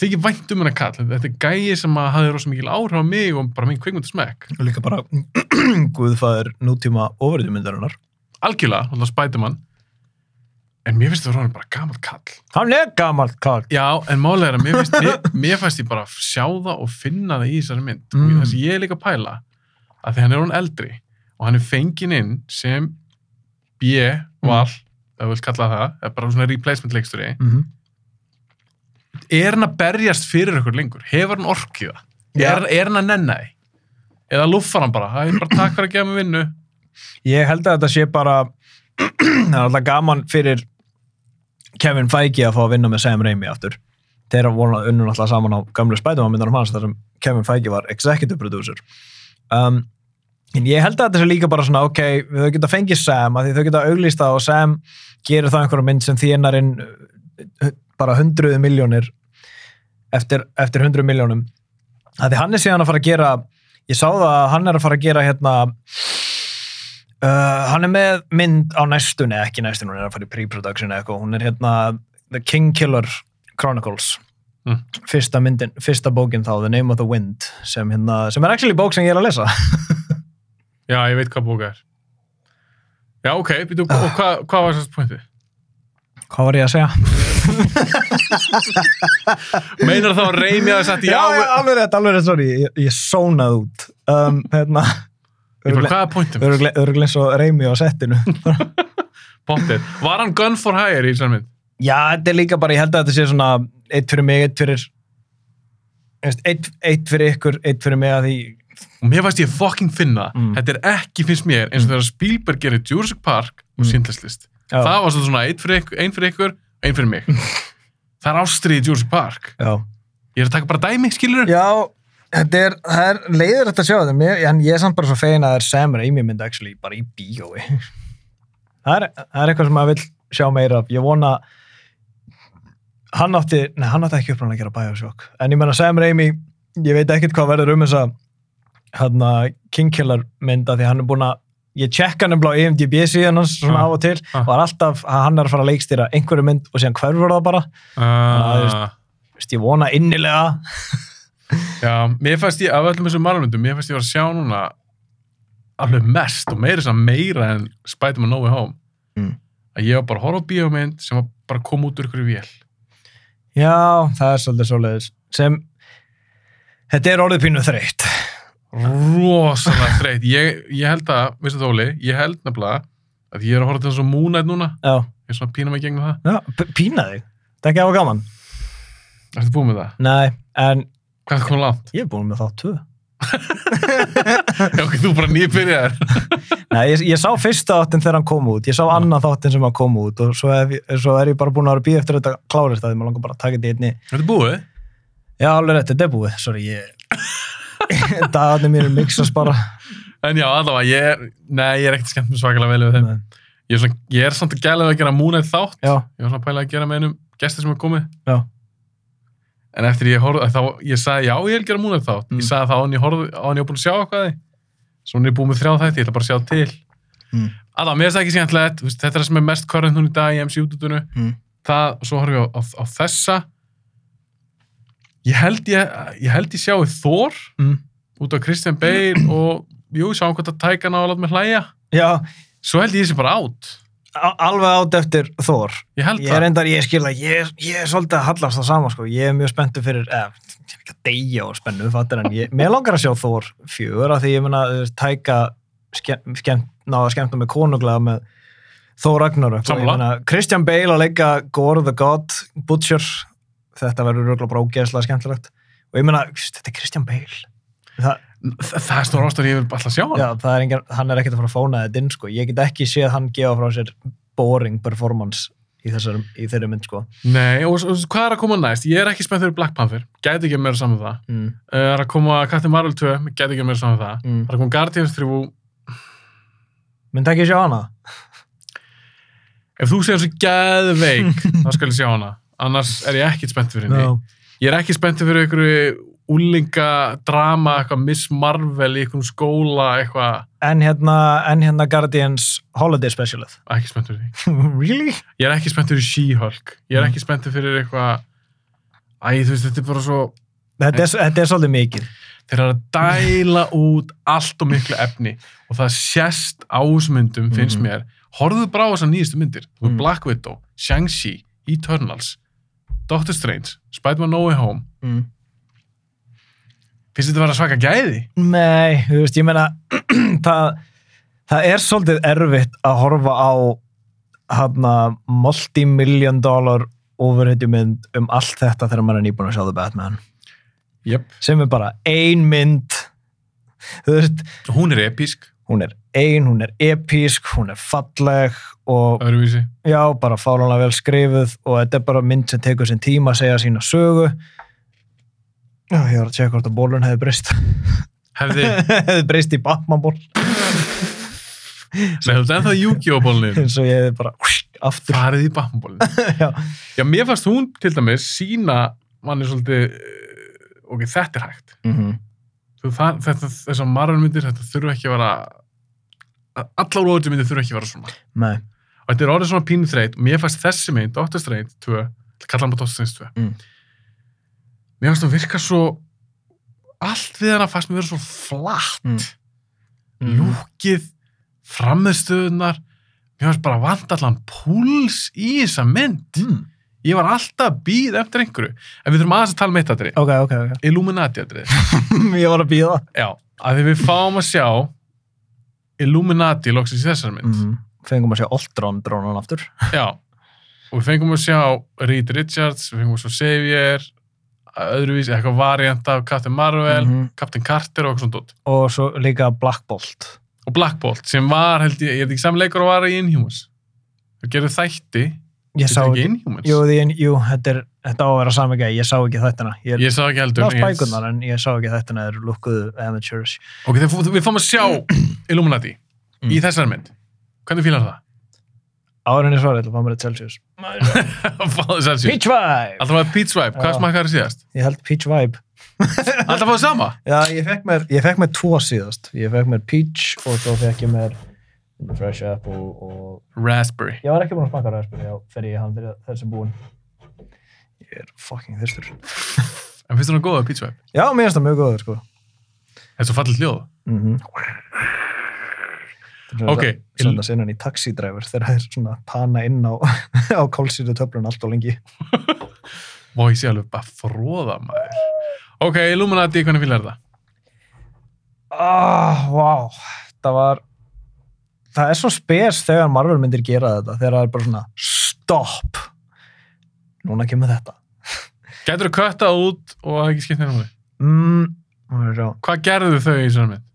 þykir vænt um hennar kall þetta er gæi sem að hafði rosa mikil áhrif á mig og bara minn kvikmyndasmekk Og líka bara Guðfæður nútíma ofriðumyndarinnar. algjörlega, alltaf Spiderman en mér finnst það rosa bara gammal kall Hann er gamalt kall. já, en málega er að mér finnst mér, mér fannst ég bara sjá það og finna það í þessari mynd Mm. og þess að ég er líka að pæla að því hann er hún eldri og hann er fenginn inn sem B-val ef við vil kalla það, eða bara svona replacement leiksturi Mm -hmm. Er hann að berjast fyrir ykkur lengur? Hefur hann orkið það? Er, er hann að nenna því? Eða luffar hann bara? Það er bara takk fyrir að gefa mig vinnu. Ég held að þetta sé bara það er alltaf gaman fyrir Kevin Feige að fá að vinna með Sam Raimi aftur. Þeir voru unnum alltaf saman á gamlu Spiderman myndarum hans þar sem Kevin Feige var executive producer. Um, en ég held að þetta sé líka bara svona ok, þau geta fengið Sam að því þau geta auglýst það og Sam gerir það einhverja mynd sem þénar inn uh, bara hundruðu miljónir eftir, eftir hundruðu miljónum að því hann er síðan að fara að gera ég sá það að hann er að fara að gera hérna Uh, hann er með mynd á næstunni, ekki næstunni, hún er að fara í pre-production eitthvað, hún er hérna The King Killer Chronicles Mm. fyrsta myndin, fyrsta bókin þá The Name of the Wind, sem hérna sem er actually bók sem ég er að lesa Já, ég veit hvað bóka er. Já, ok, og hvað, hvað var þessast pointið? hvað var ég að segja? Meinar þá að reymi að það sagt já, já, alveg rétt, alveg rétt, sorry ég, ég sónaði út um, hérna hvað er pointið? öruglega eins og reymi á settinu Pointið. Var hann gun for hire í þessar mynd? já, þetta er líka bara, ég held að þetta sé svona eitt fyrir mig, eitt fyrir veist, eitt, eitt fyrir ykkur, eitt fyrir mig að því Og mér fannst ég fucking finna, Mm. þetta er ekki, finnst mér, eins og þegar Spielberg gerir Jurassic Park og Mm. Schindler's List. Já. Það var svona svona, einn fyrir ykkur, ein fyrir mig. það er ástriði Jurassic Park. já, Ég er að taka bara dæmi, skilur Já, þetta er, það er leiður þetta að sjá þetta, en ég er samt bara svo fegin að það er Sam Raimi mynd actually bara í bíói. Það er, það er eitthvað sem maður vill sjá meira af. Ég vona hann átti, nei hann átti ekki uppræðan að gera Bioshock, en ég menna Sam Raimi, ég veit ekkert hvað verður um þessa hérna Kingkiller mynda því hann er búin að ég checka nefnilega á IMDb síðan hans svona Ah, af og til. Ah. og er alltaf að hann er að fara að leikstýra einhverju mynd og síðan hverfur það bara. Uh, Vist, ég vona innilega. Já, mér fannst ég, af öllum þessum margmyndum, mér fannst ég var að sjá núna alveg mest og meira sem meira en Spider-Man No Way Home. Mm. að ég var bara að horfa á bíómynd sem var bara að koma út úr ykkur vél. Já, það er svolítið svoleiðis. Sem þetta er orðið pínu þreytt rosalega þreytt. Ég, ég held að, veistu Þóli, ég held nefnilega að ég er að horfa til þess að Moon Knight núna. Já, ég er svona að pína mig gegnum það. Já pína þig það er ekki á gaman. Ertu búin með það? nei, en Hvað kom langt? ég er búin með þá tvö. Já, ok, þú bara nýbyrjar. Nei, ég, ég sá fyrsta þáttin þegar hann kom út. Ég sá annan þáttin sem hann kom út og svo, hef, ég- svo er ég bara búin að vera að býða eftir þetta klárist að því maður langar bara að taka þetta í einni. Þetta er búið? já, alveg rétt, þetta er búið, sorry ég dagarnir mér er mixast bara En já, allavega, ég er, nei, ég er ekkert skemmt með svakalega vel við þeim. Nei. Ég er, svona, ég er samt að gæla við að gera Knight þátt. já, Ég var svona að pæla að gera með einum gesti sem er komið. já, En eftir ég horfði, þá, ég sagði, já, ég vil gera Knight þátt. Mm. Ég sagði það á hann ég horfði, á hann ég var búin að sjá eitthvað því. Svo hann er búin með þrjá þætti, ég ætla bara að sjá til. Mm. Allavega, mér finnst það ekki skemmtilegt, þú veist, þetta er það sem er mest körðin hún í dag í MCU-dutunu. Mm. Það, svo horfum ég á, á, á þessa. Ég held ég, ég held ég sjái Thor mm. út af Christian Bale og, jú, sjáum hvort að tæka ná að láta mig hlæja. já Svo held ég þessi bara átt. alveg átt eftir Thor Ég held ég er endar, ég skil að ég, ég er svolítið að hallast það sama sko, ég er mjög spenntur fyrir eh, ég er ekki að deyja og spennu fattir en ég, mér langar að sjá Thor fjögur af því ég þú veist, tæka skemm, skemm, náða skemmta með konunglega með Thor Ragnarök Christian Bale að leika Gore the God Butcher þetta verður röglega bara ógeðslega skemmtilegt og ég meina, þetta er Christian Bale Þa, það er stór ástæður ég vil alltaf sjá hann. já, er engin, hann er ekkert að fara að fóna þetta inn sko. ég get ekki séð hann gefa frá sér boring performance í, þessar, í þeirri mynd sko. Nei, og, og hvað er að koma næst? Ég er ekki spennt fyrir Black Panther, gæti ekki meira saman það. mm. Uh, er að koma Captain Marvel 2, gæti ekki meira saman það. Mm. Er að koma Guardians 3, myndi ekki sjá hana ef þú segir svo geðveik, þá skal ég sjá hana. Annars er ég ekkit spennt fyrir henni. Ég er ekki spennt fyrir einhverju úlinga drama, eitthvað Miss Marvel í einhverjum skóla, eitthvað, en hérna, en hérna Guardians Holiday Specialið ekki spennt fyrir því. really? Ég er ekki spennt fyrir She-Hulk. Ég er Mm. ekki spennt fyrir eitthvað, æ, þú veist, þetta er bara svo, Þetta er, þetta er svolítið mikið þeir eru að dæla út allt og miklu efni og það sést á þessum myndum, finnst Mhm. mér horfðu bara á þessar nýjastu myndir mm. Black Widow, Shang-Chi, Eternals Doctor Strange Spider-Man No Way Home mm. finnst þetta að vera svaka gæði? Nei, þú veist, ég meina það, það er svolítið erfitt að horfa á hana multi-million dollar overheitjumynd um allt þetta þegar maður er nýbúin að sjá The Batman Jöp. sem er bara ein mynd þú veist, Hún er episk, hún er ein, hún er episk, hún er falleg og öðruvísi. Já, bara fálanlega vel skrifuð og þetta er bara mynd sem tekur sinn tíma að segja sína sögu. Já, ég var að tjekka hvort að bólun hefði breyst. Hefði, hefði breyst í Batman ból nei, þú veist ennþá Yu-Gi-Oh! bólnið eins og ég hefði bara aftur. Farið í Batman-bólnið já, Já, mér fannst hún til dæmis sína manni svolítið ok, þetta er hægt. Mm Þú, það, þetta, þessar margarmyndir, þetta þurfa ekki að vera allar óður myndir þurfa ekki að vera svona. Nei, og þetta er orðið svona pínu þreyt og mér fannst þessi mynd, Doctor Strange 2 kalla hann bara Doctor Strange 2 Mm. mér fannst það virka svo allt við hana fannst mér vera svo flatt. Mm. mm. lúkið frammeðstöðunar mér fannst bara vant allan púls í þessa mynd. Mm. ég var alltaf að býða eftir einhverju. En við þurfum aðeins að tala um eitt aðri ok, ok, ok. Illuminati ég var að býða já, að því við fáum að sjá Illuminati loksins í þessar mynd mm. fengum að sjá Ultron drónan aftur Já, og við fengum að sjá Reed Richards, við fengum að sjá Xavier, öðruvísi, eitthvað variant af Captain Marvel, Mhm. Captain Carter og eitthvað svona dótt. og svo líka Black Bolt Og Black Bolt, sem var, held ég, ég er ekki saman leikur að vara í Inhumans. Það gerði þætti, ég þetta sá er ekki Inhumans. jú, því, jú þetta, er, þetta á að vera sami gæði, ég sá ekki þættina ég, Ég sá ekki heldur. bækurnar en ég sá ekki þættina þeir lukkuðu amateurs Ok, þegar við fáum að sjá Illuminati Mm. í þessar mynd. Hvernig fílar það? árinni svarið til að fá mér eitt Celsius Fá þess að sjá. Peach Vibe Alltaf var Pete Swipe, hvað Já. smakkaði það síðast? ég held Peach Vibe Alltaf fáið sama? Já, ég fekk mér, ég fekk mér tvo síðast. Ég fekk mér peach og svo fekk ég mér fresh apple og... Raspberry. Ég var ekki búinn að smaka raspberry, já, fer ég hann fyrir þessi búinn. Ég er fucking þyrstur. En finnst þú það góða pizza? Já, mér finnst það mjög góður, sko. Það er svo fallið hljóð. Mm -hmm. Ok. Svona sinnan í taxidræfur þegar það er svona pana inn á, á kólsýru töflun allt og lengi. Vá, ég sé alveg bara fróða maður. Ok, Illuminati, hvernig fílar þetta? Ah, vá. Það var... Það er svo spes þegar Marvel myndir gera þetta. Þegar það er bara svona stopp. Núna kemur þetta. Gætur þú köttað út og það ekki skipt nefnum? Mm, sjá. Hvað gerðu þau í svona mynd?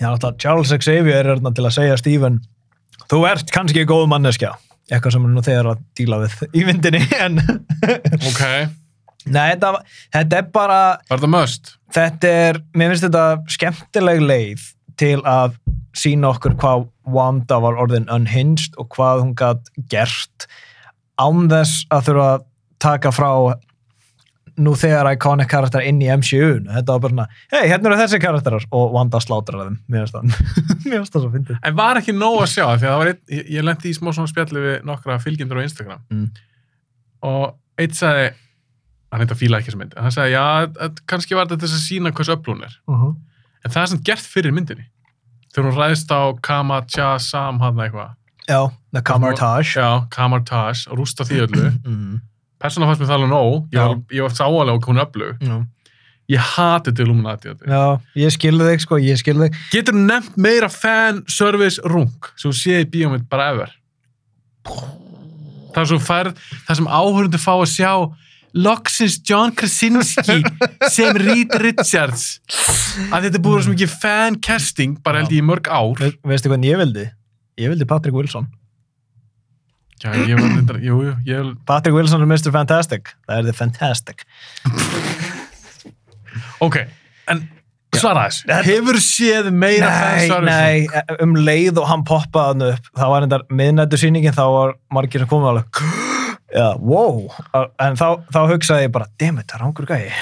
Já, náttúrulega Charles Xavier er til að segja Steven þú ert kannski góð manneskja eitthvað sem nú þegar að díla við í myndinni en Ok, Nei, þetta, þetta er bara var þetta must? þetta er, mér finnst þetta skemmtileg leið til að sína okkur hvað Wanda var orðin unhinged og hvað hún gætt gert án þess að þurfa að taka frá nú þegar iconic karakter inn í MCU -nu. þetta var bara svona, hei, hérna eru þessi karakterar og Wanda slátrar þeim mér finnst það En var ekki nóg að sjá, því að það var einn, ég, ég lendi í smá svona spjalli við nokkra fylgjendur á Instagram Mm. og eitt sagði, hann eitthvað fíla ekki sem en hann sagði, já, að, kannski var þetta þess að sína hversu öfl hún er. uh -huh. En það er sem gert fyrir myndinni. Þegar hún ræðist á Kama Cha Sam hann eitthvað. Já, The Camartage Já, Kamartage og rústa því öllu. mm. Persóna fannst mér það alveg nóg, ég var, ég var sáalega og hún öflug. Já. Ég hati til Illuminati. Já, ég skilði þig sko, ég skilði þig Getur nefnt meira fanservice rung sem þú séð í bíómynd bara ever? Það er svo færð, það sem áhörundu fá að sjá loksins John Krasinski sem Reed Richards. Að þetta búið svo mikið fan-casting bara held ég í mörg ár. Ve Veistu hvernig ég vildi? Ég vildi Patrick Wilson. Já, ég var þetta, jú, jú, ég Patrick Wilson er Mr. Fantastic. Það er The Fantastic. Ok, en svara þessu. Hefur séð meira Nei, fanservice nei, um leið og hann poppaði hann upp það var endar miðnættu sýningin þá var margir sem komið alveg Já, wow, en þá, þá hugsaði ég bara, dammit, það er ángur gæi.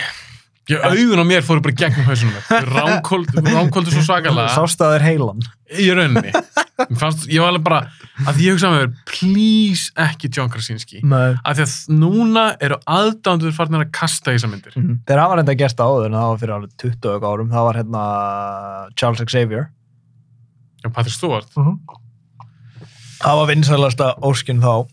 Ég, augun á mér fóru bara gegnum hausunum ránkóldu svo svakalega. Sástaður heilan. Í rauninni. Mér fannst, ég var alveg bara að því ég hugsaði með mér, please ekki John Krasinski. Nei. af því að núna eru aðdándur farnir að kasta í þessar myndir. Mhm. Þeir hafa reynda gert það áður en það var fyrir alveg 20 og eitthvað árum. Það var hérna Charles Xavier. Já, Patrick Stewart. Það var vinsælasta óskin þá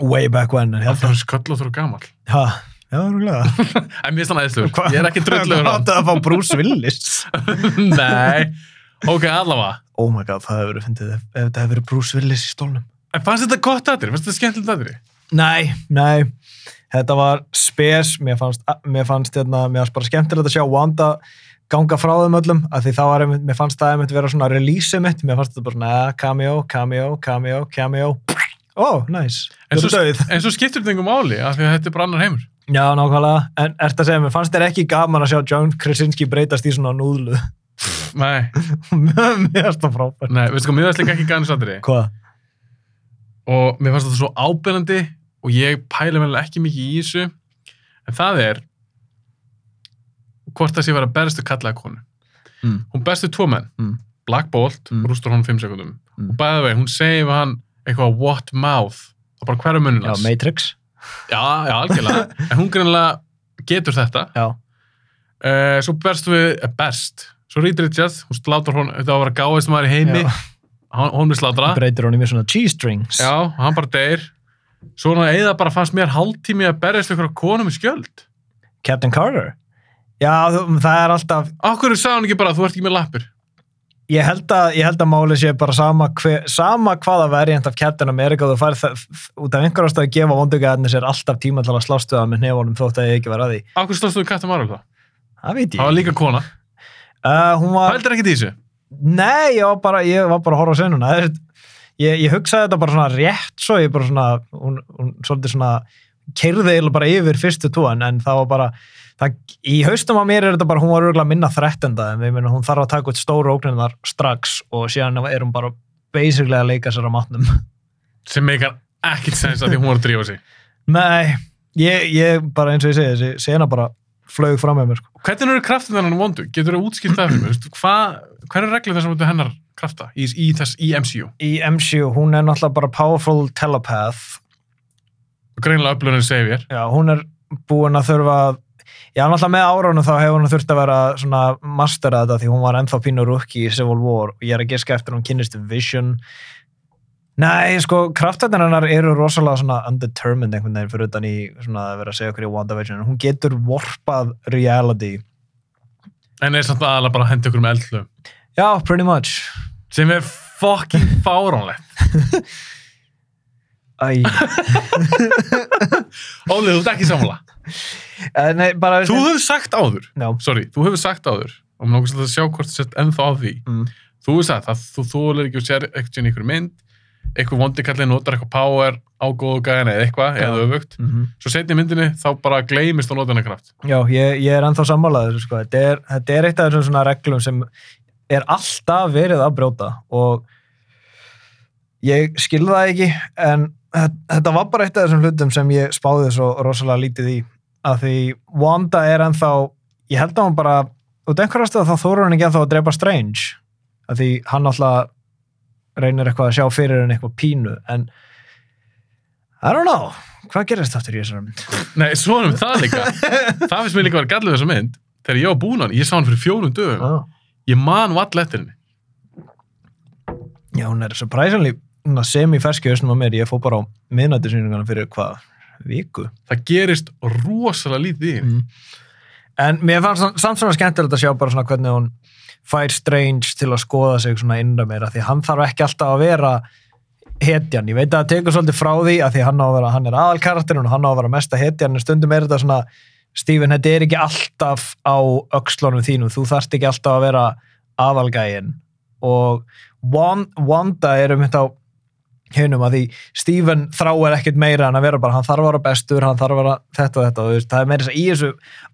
way back when en Það er sköllóttur og gamall. Ha, já, rúglega En mér er þannig aðeinsluður, ég er ekki drulluður Hvað áttu að fá Bruce Willis? Nei, ok, allavega. Oh my god, það hefur verið fyndið. Ef, þetta hefur verið Bruce Willis í stólnum. En fannst þetta gott aðri? Fannst þetta skemmtilegt aðri? Nei, nei. Þetta var spes, mér fannst, mér fannst, hérna, mér fannst bara skemmtilegt að sjá Wanda ganga frá þeim öllum af því þá var mér fannst það einmitt vera svona release mitt, mér fannst þetta bara svona eh, cameo, cameo, cameo, cameo ó, oh, nice, En þetta svo, er döið en svo skiptur þetta einhver máli af því að þetta er bara annar heimur. Já, nákvæmlega, en ert að segja mér fannst þér ekki gaman að sjá John Krasinski breytast í svona núðlu? Nei, mér fannst það frábært. Nei, veistu hvað, mér fannst líka ekki gæðnins aðri Hvað? og mér fannst þetta svo ábyrjandi og ég pæla vel ekki mikið í þessu. En það er hvort það sé vera berstu kallaða konu. Mm. hún berstu tvo menn. Mm. Black Bolt, Mm. rústur honum 5 sekundum Mm. og bæða veginn, hún segir hann eitthvað what mouth og bara hverju munum Já, hans. Matrix. Já, já, algjörlega. En hún greinlega getur þetta. Já, uh, svo berst við, uh, berst. Svo Reed Richards, hún slátur hún þetta var að vera gáðist maður í heimi. Já. hann, hún er slátra breytir hún í mér svona cheese strings Já, hann bara deyr. Svo hann eða bara fannst mér hálftími að berjast ykkur konum í skjöld. Captain Carter? Já, það er alltaf Akkur sagði hann ekki bara þú ert ekki með lappir? Ég held að, ég að máli sé bara sama, hver, sama hvaða variant af Captain America þú færð út af einhverjast að gefa vondugæðinni sér alltaf tíma til að slástu það með nefnum þótt að ég ekki vera að því Akkur stóðst þú Captain Marvel það? það veit Það var ég líka kona. uh, var, heldur ekki þessu. nei, ég var bara ég var bara að horfa á senuna ég, ég hugsaði þetta bara svona rétt svo ég bara svona, hún, hún svolítið svona eiginlega bara yfir fyrstu tóan en það var bara það, í haustum á mér er þetta bara, hún var örgulega minna þrettenda en við meina hún þarf að taka út stóru ógninnar strax og síðan er hún bara basically að leika sér á matnum Sem meikar ekkit sens að því hún var að drífa sig. Nei, ég, ég bara eins og ég segi, þessi sena bara flög fram með mér, sko. Hvernig eru kraftin þennan vondu? Getur þú mig? Veistu, Hvað, hver er reglið þessum hennar krafta í, í, þess, í MCU? Í MCU, hún er náttúrulega bara powerful telepath. Greinlega öflunni segir. Já, hún er búin að þurfa að Já, náttúrulega með árunum þá hefur hún þurft að vera svona mastera þetta því hún var ennþá pínur rookie í Civil War og ég er að giska eftir hún kynnist Vision. Nei, sko, kraftarnir hennar eru rosalega svona undetermined einhvern veginn fyrir utan í svona að vera að segja okkur í WandaVision. Hún getur warpað reality. En er samt aðalega bara að henda ykkur með eldlu. Já, pretty much. Sem er fucking fáránlegt. Ólið, þú ert ekki sammála. Eh, Nei, bara... Þú hefur sagt áður, Já. sorry, þú hefur sagt áður, og mér náttúrulega að sjá hvort þú sett ennþá á því. Mm. Þú hefur sagt að þú þólar ekki að sér eitthvað í einhverju mynd, eitthvað vondikallið notar eitthvað power á góðu gæðina eða eitthvað, Já. eða öfugt. Mm Svo setni myndinni, þá bara gleymist og nota hennar kraft. Já, ég, ég er ennþá sammálaður, sko. Þetta er, er eitt af þessum svona reglum sem er alltaf verið að brjóta og ég skil það ekki, en þetta var bara eitt af þessum hlutum sem ég spáði svo rosalega lítið í, að því Wanda er ennþá, ég held að hún bara, út einhverja stöð þá þóru hann ekki ennþá að drepa Strange, að því hann alltaf reynir eitthvað að sjá fyrir henni eitthvað pínu, en I don't know, hvað gerist aftur í þessari mynd? Nei, svona um það líka. það finnst mér líka að vera gallið þessa mynd. Þegar ég búin hann, ég sá hann fyrir fjórum dögum. Ah. Ég man vall eftir henni. Já, hún er surprisingly semi-ferski hausnum á mér. Ég fór bara á miðnættisýningarna fyrir hvað, viku. Það gerist rosalega lítið í henni. En mér fannst samt- svona skemmtilegt að sjá bara svona hvernig hún fær Strange til að skoða sig svona innra meira því að hann þarf ekki alltaf að vera hetjan. Ég veit að það tekur svolítið frá því að því hann á að vera, hann er aðalkarakterinn og hann á að vera mesta hetjan en stundum er þetta svona Steven, þetta er ekki alltaf á öxlunum þínum, þú þarft ekki alltaf að vera aðalgægin og Wan- Wanda er um þetta á hinum að því Steven þráir ekkert meira en að vera bara, hann þarf að vera bestur, hann þarf að vera þetta og þetta. Og veist, það er meira þess að í þessu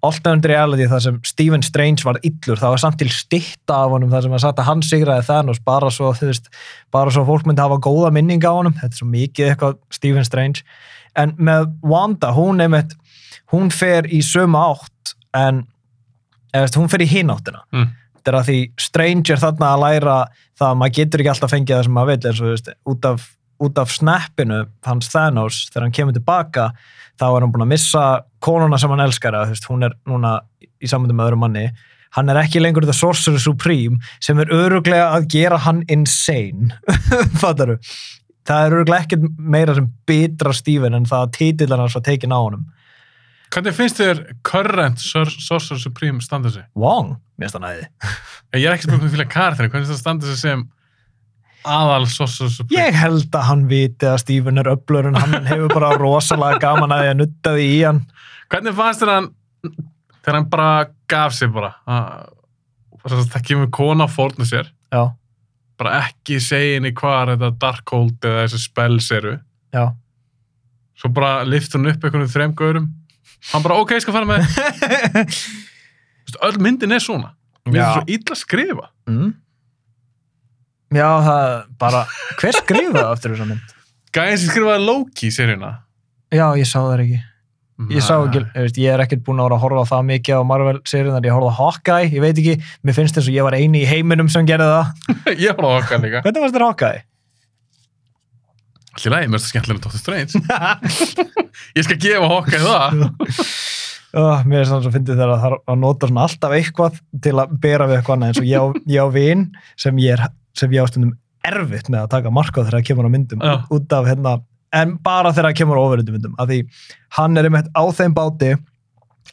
alternate reality þar sem Stephen Strange var illur, það var samt til stitta af honum þar sem að satt að hann sigraði Thanos bara svo, þú veist, bara svo fólk myndi hafa góða minninga á honum, þetta er svo mikið eitthvað Stephen Strange, en með Wanda, hún einmitt, hún fer í sömu átt en veist, hún fer í hináttina Mm. er að því Strange er þarna að læra það að maður getur ekki alltaf fengið það sem maður vil eins og þú veist, út af, út af snappinu hans Thanos, þegar hann kemur tilbaka þá er hann búin að missa konuna sem hann elskar, þú veist, hún er núna í samvændum með öðrum manni, hann er ekki lengur The Sorcerer Supreme sem er öruglega að gera hann insane. Fattaru það er öruglega ekkert meira sem bitra Steven en það að titillan hans var tekin á honum. Hvernig finnst þér current Sor- Sorcerer Supreme standa sig? Wong, mér stann aðeði Ég er ekki spurning um því að karakterinu, hvernig það standa sig sem aðal Sorcerer Supreme? Ég held að hann viti að Steven er öflur en hann hefur bara rosalega gaman að því að nutta því í hann. Hvernig fannst þér hann þegar hann bara gaf sig bara að, það kemur kona að fórna sér Já, bara ekki segja henni hvað þetta Darkhold eða þessi spells eru já. svo bara liftur hann upp einhvern þreim gaurum hann bara ok, ég skal fara með þér." Þú veist, öll myndin er svona við erum svo illa að skrifa Mm. Já, það bara, hver skrifaði aftur þessa mynd? gæðin sem skrifaði Loki seríuna Já, ég sá það ekki. Ég sá ekki, ég, ég er ekkert búin að vera að horfa það mikið á Marvel-seríunar, ég horfði á Hawkeye, ég veit ekki, mér finnst eins og ég var eini í heiminum sem gerði það. ég á okkar líka Hvernig varst þér Hawkeye? allir lægi, mér finnst það skemmtilega Dr. Strange ég skal gefa okkar það Oh, mér er svona svo fyndið þegar það að nota svona alltaf eitthvað til að bera við eitthvað annað eins og ég á, ég á vin sem ég, er, sem ég á stundum erfitt með að taka marka þegar það kemur á myndum Já. út af hérna, en bara þegar það kemur á ofuröndum myndum, af því hann er einmitt á þeim báti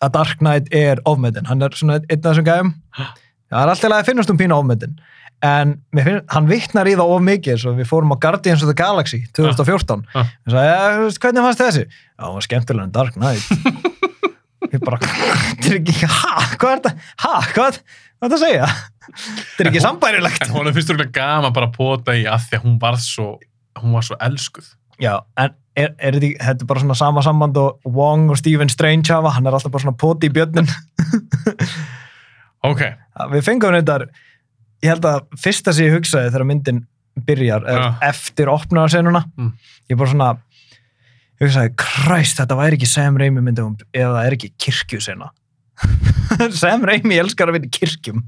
að Dark Knight er ofmetin, hann er svona einn af þessum gæðum, það er alltaf að finnast um pínu ofmetin, en finn, hann vittnar í það of mikið, svo við fórum á Guardians of the Galaxy 2014 Já. og sagði, ja, veist, hvernig fannst þessi? Já, hann var skemmtilega en Dark Knight. Ég bara, ha, hvað er þetta, ha, hvað hvað er þetta að segja? Þetta er ekki sambærilegt. en hún finnst þú gaman bara að pota í að því að hún var svo hún var svo elskuð. Já, en er, er þetta, ekki- þetta er bara svona sama samband og Wong og Stephen Strange hafa hann er alltaf bara svona poti í björnin ok, við fengum þetta ég held að fyrsta sem ég hugsaði þegar myndin byrjar er Já. eftir opnaðarsenuna Mm. ég bara svona ég hugsaði, kræst, þetta væri ekki Sam Raimi myndum ef það er ekki kirkjusena Sam Raimi elskar að vinna kirkjum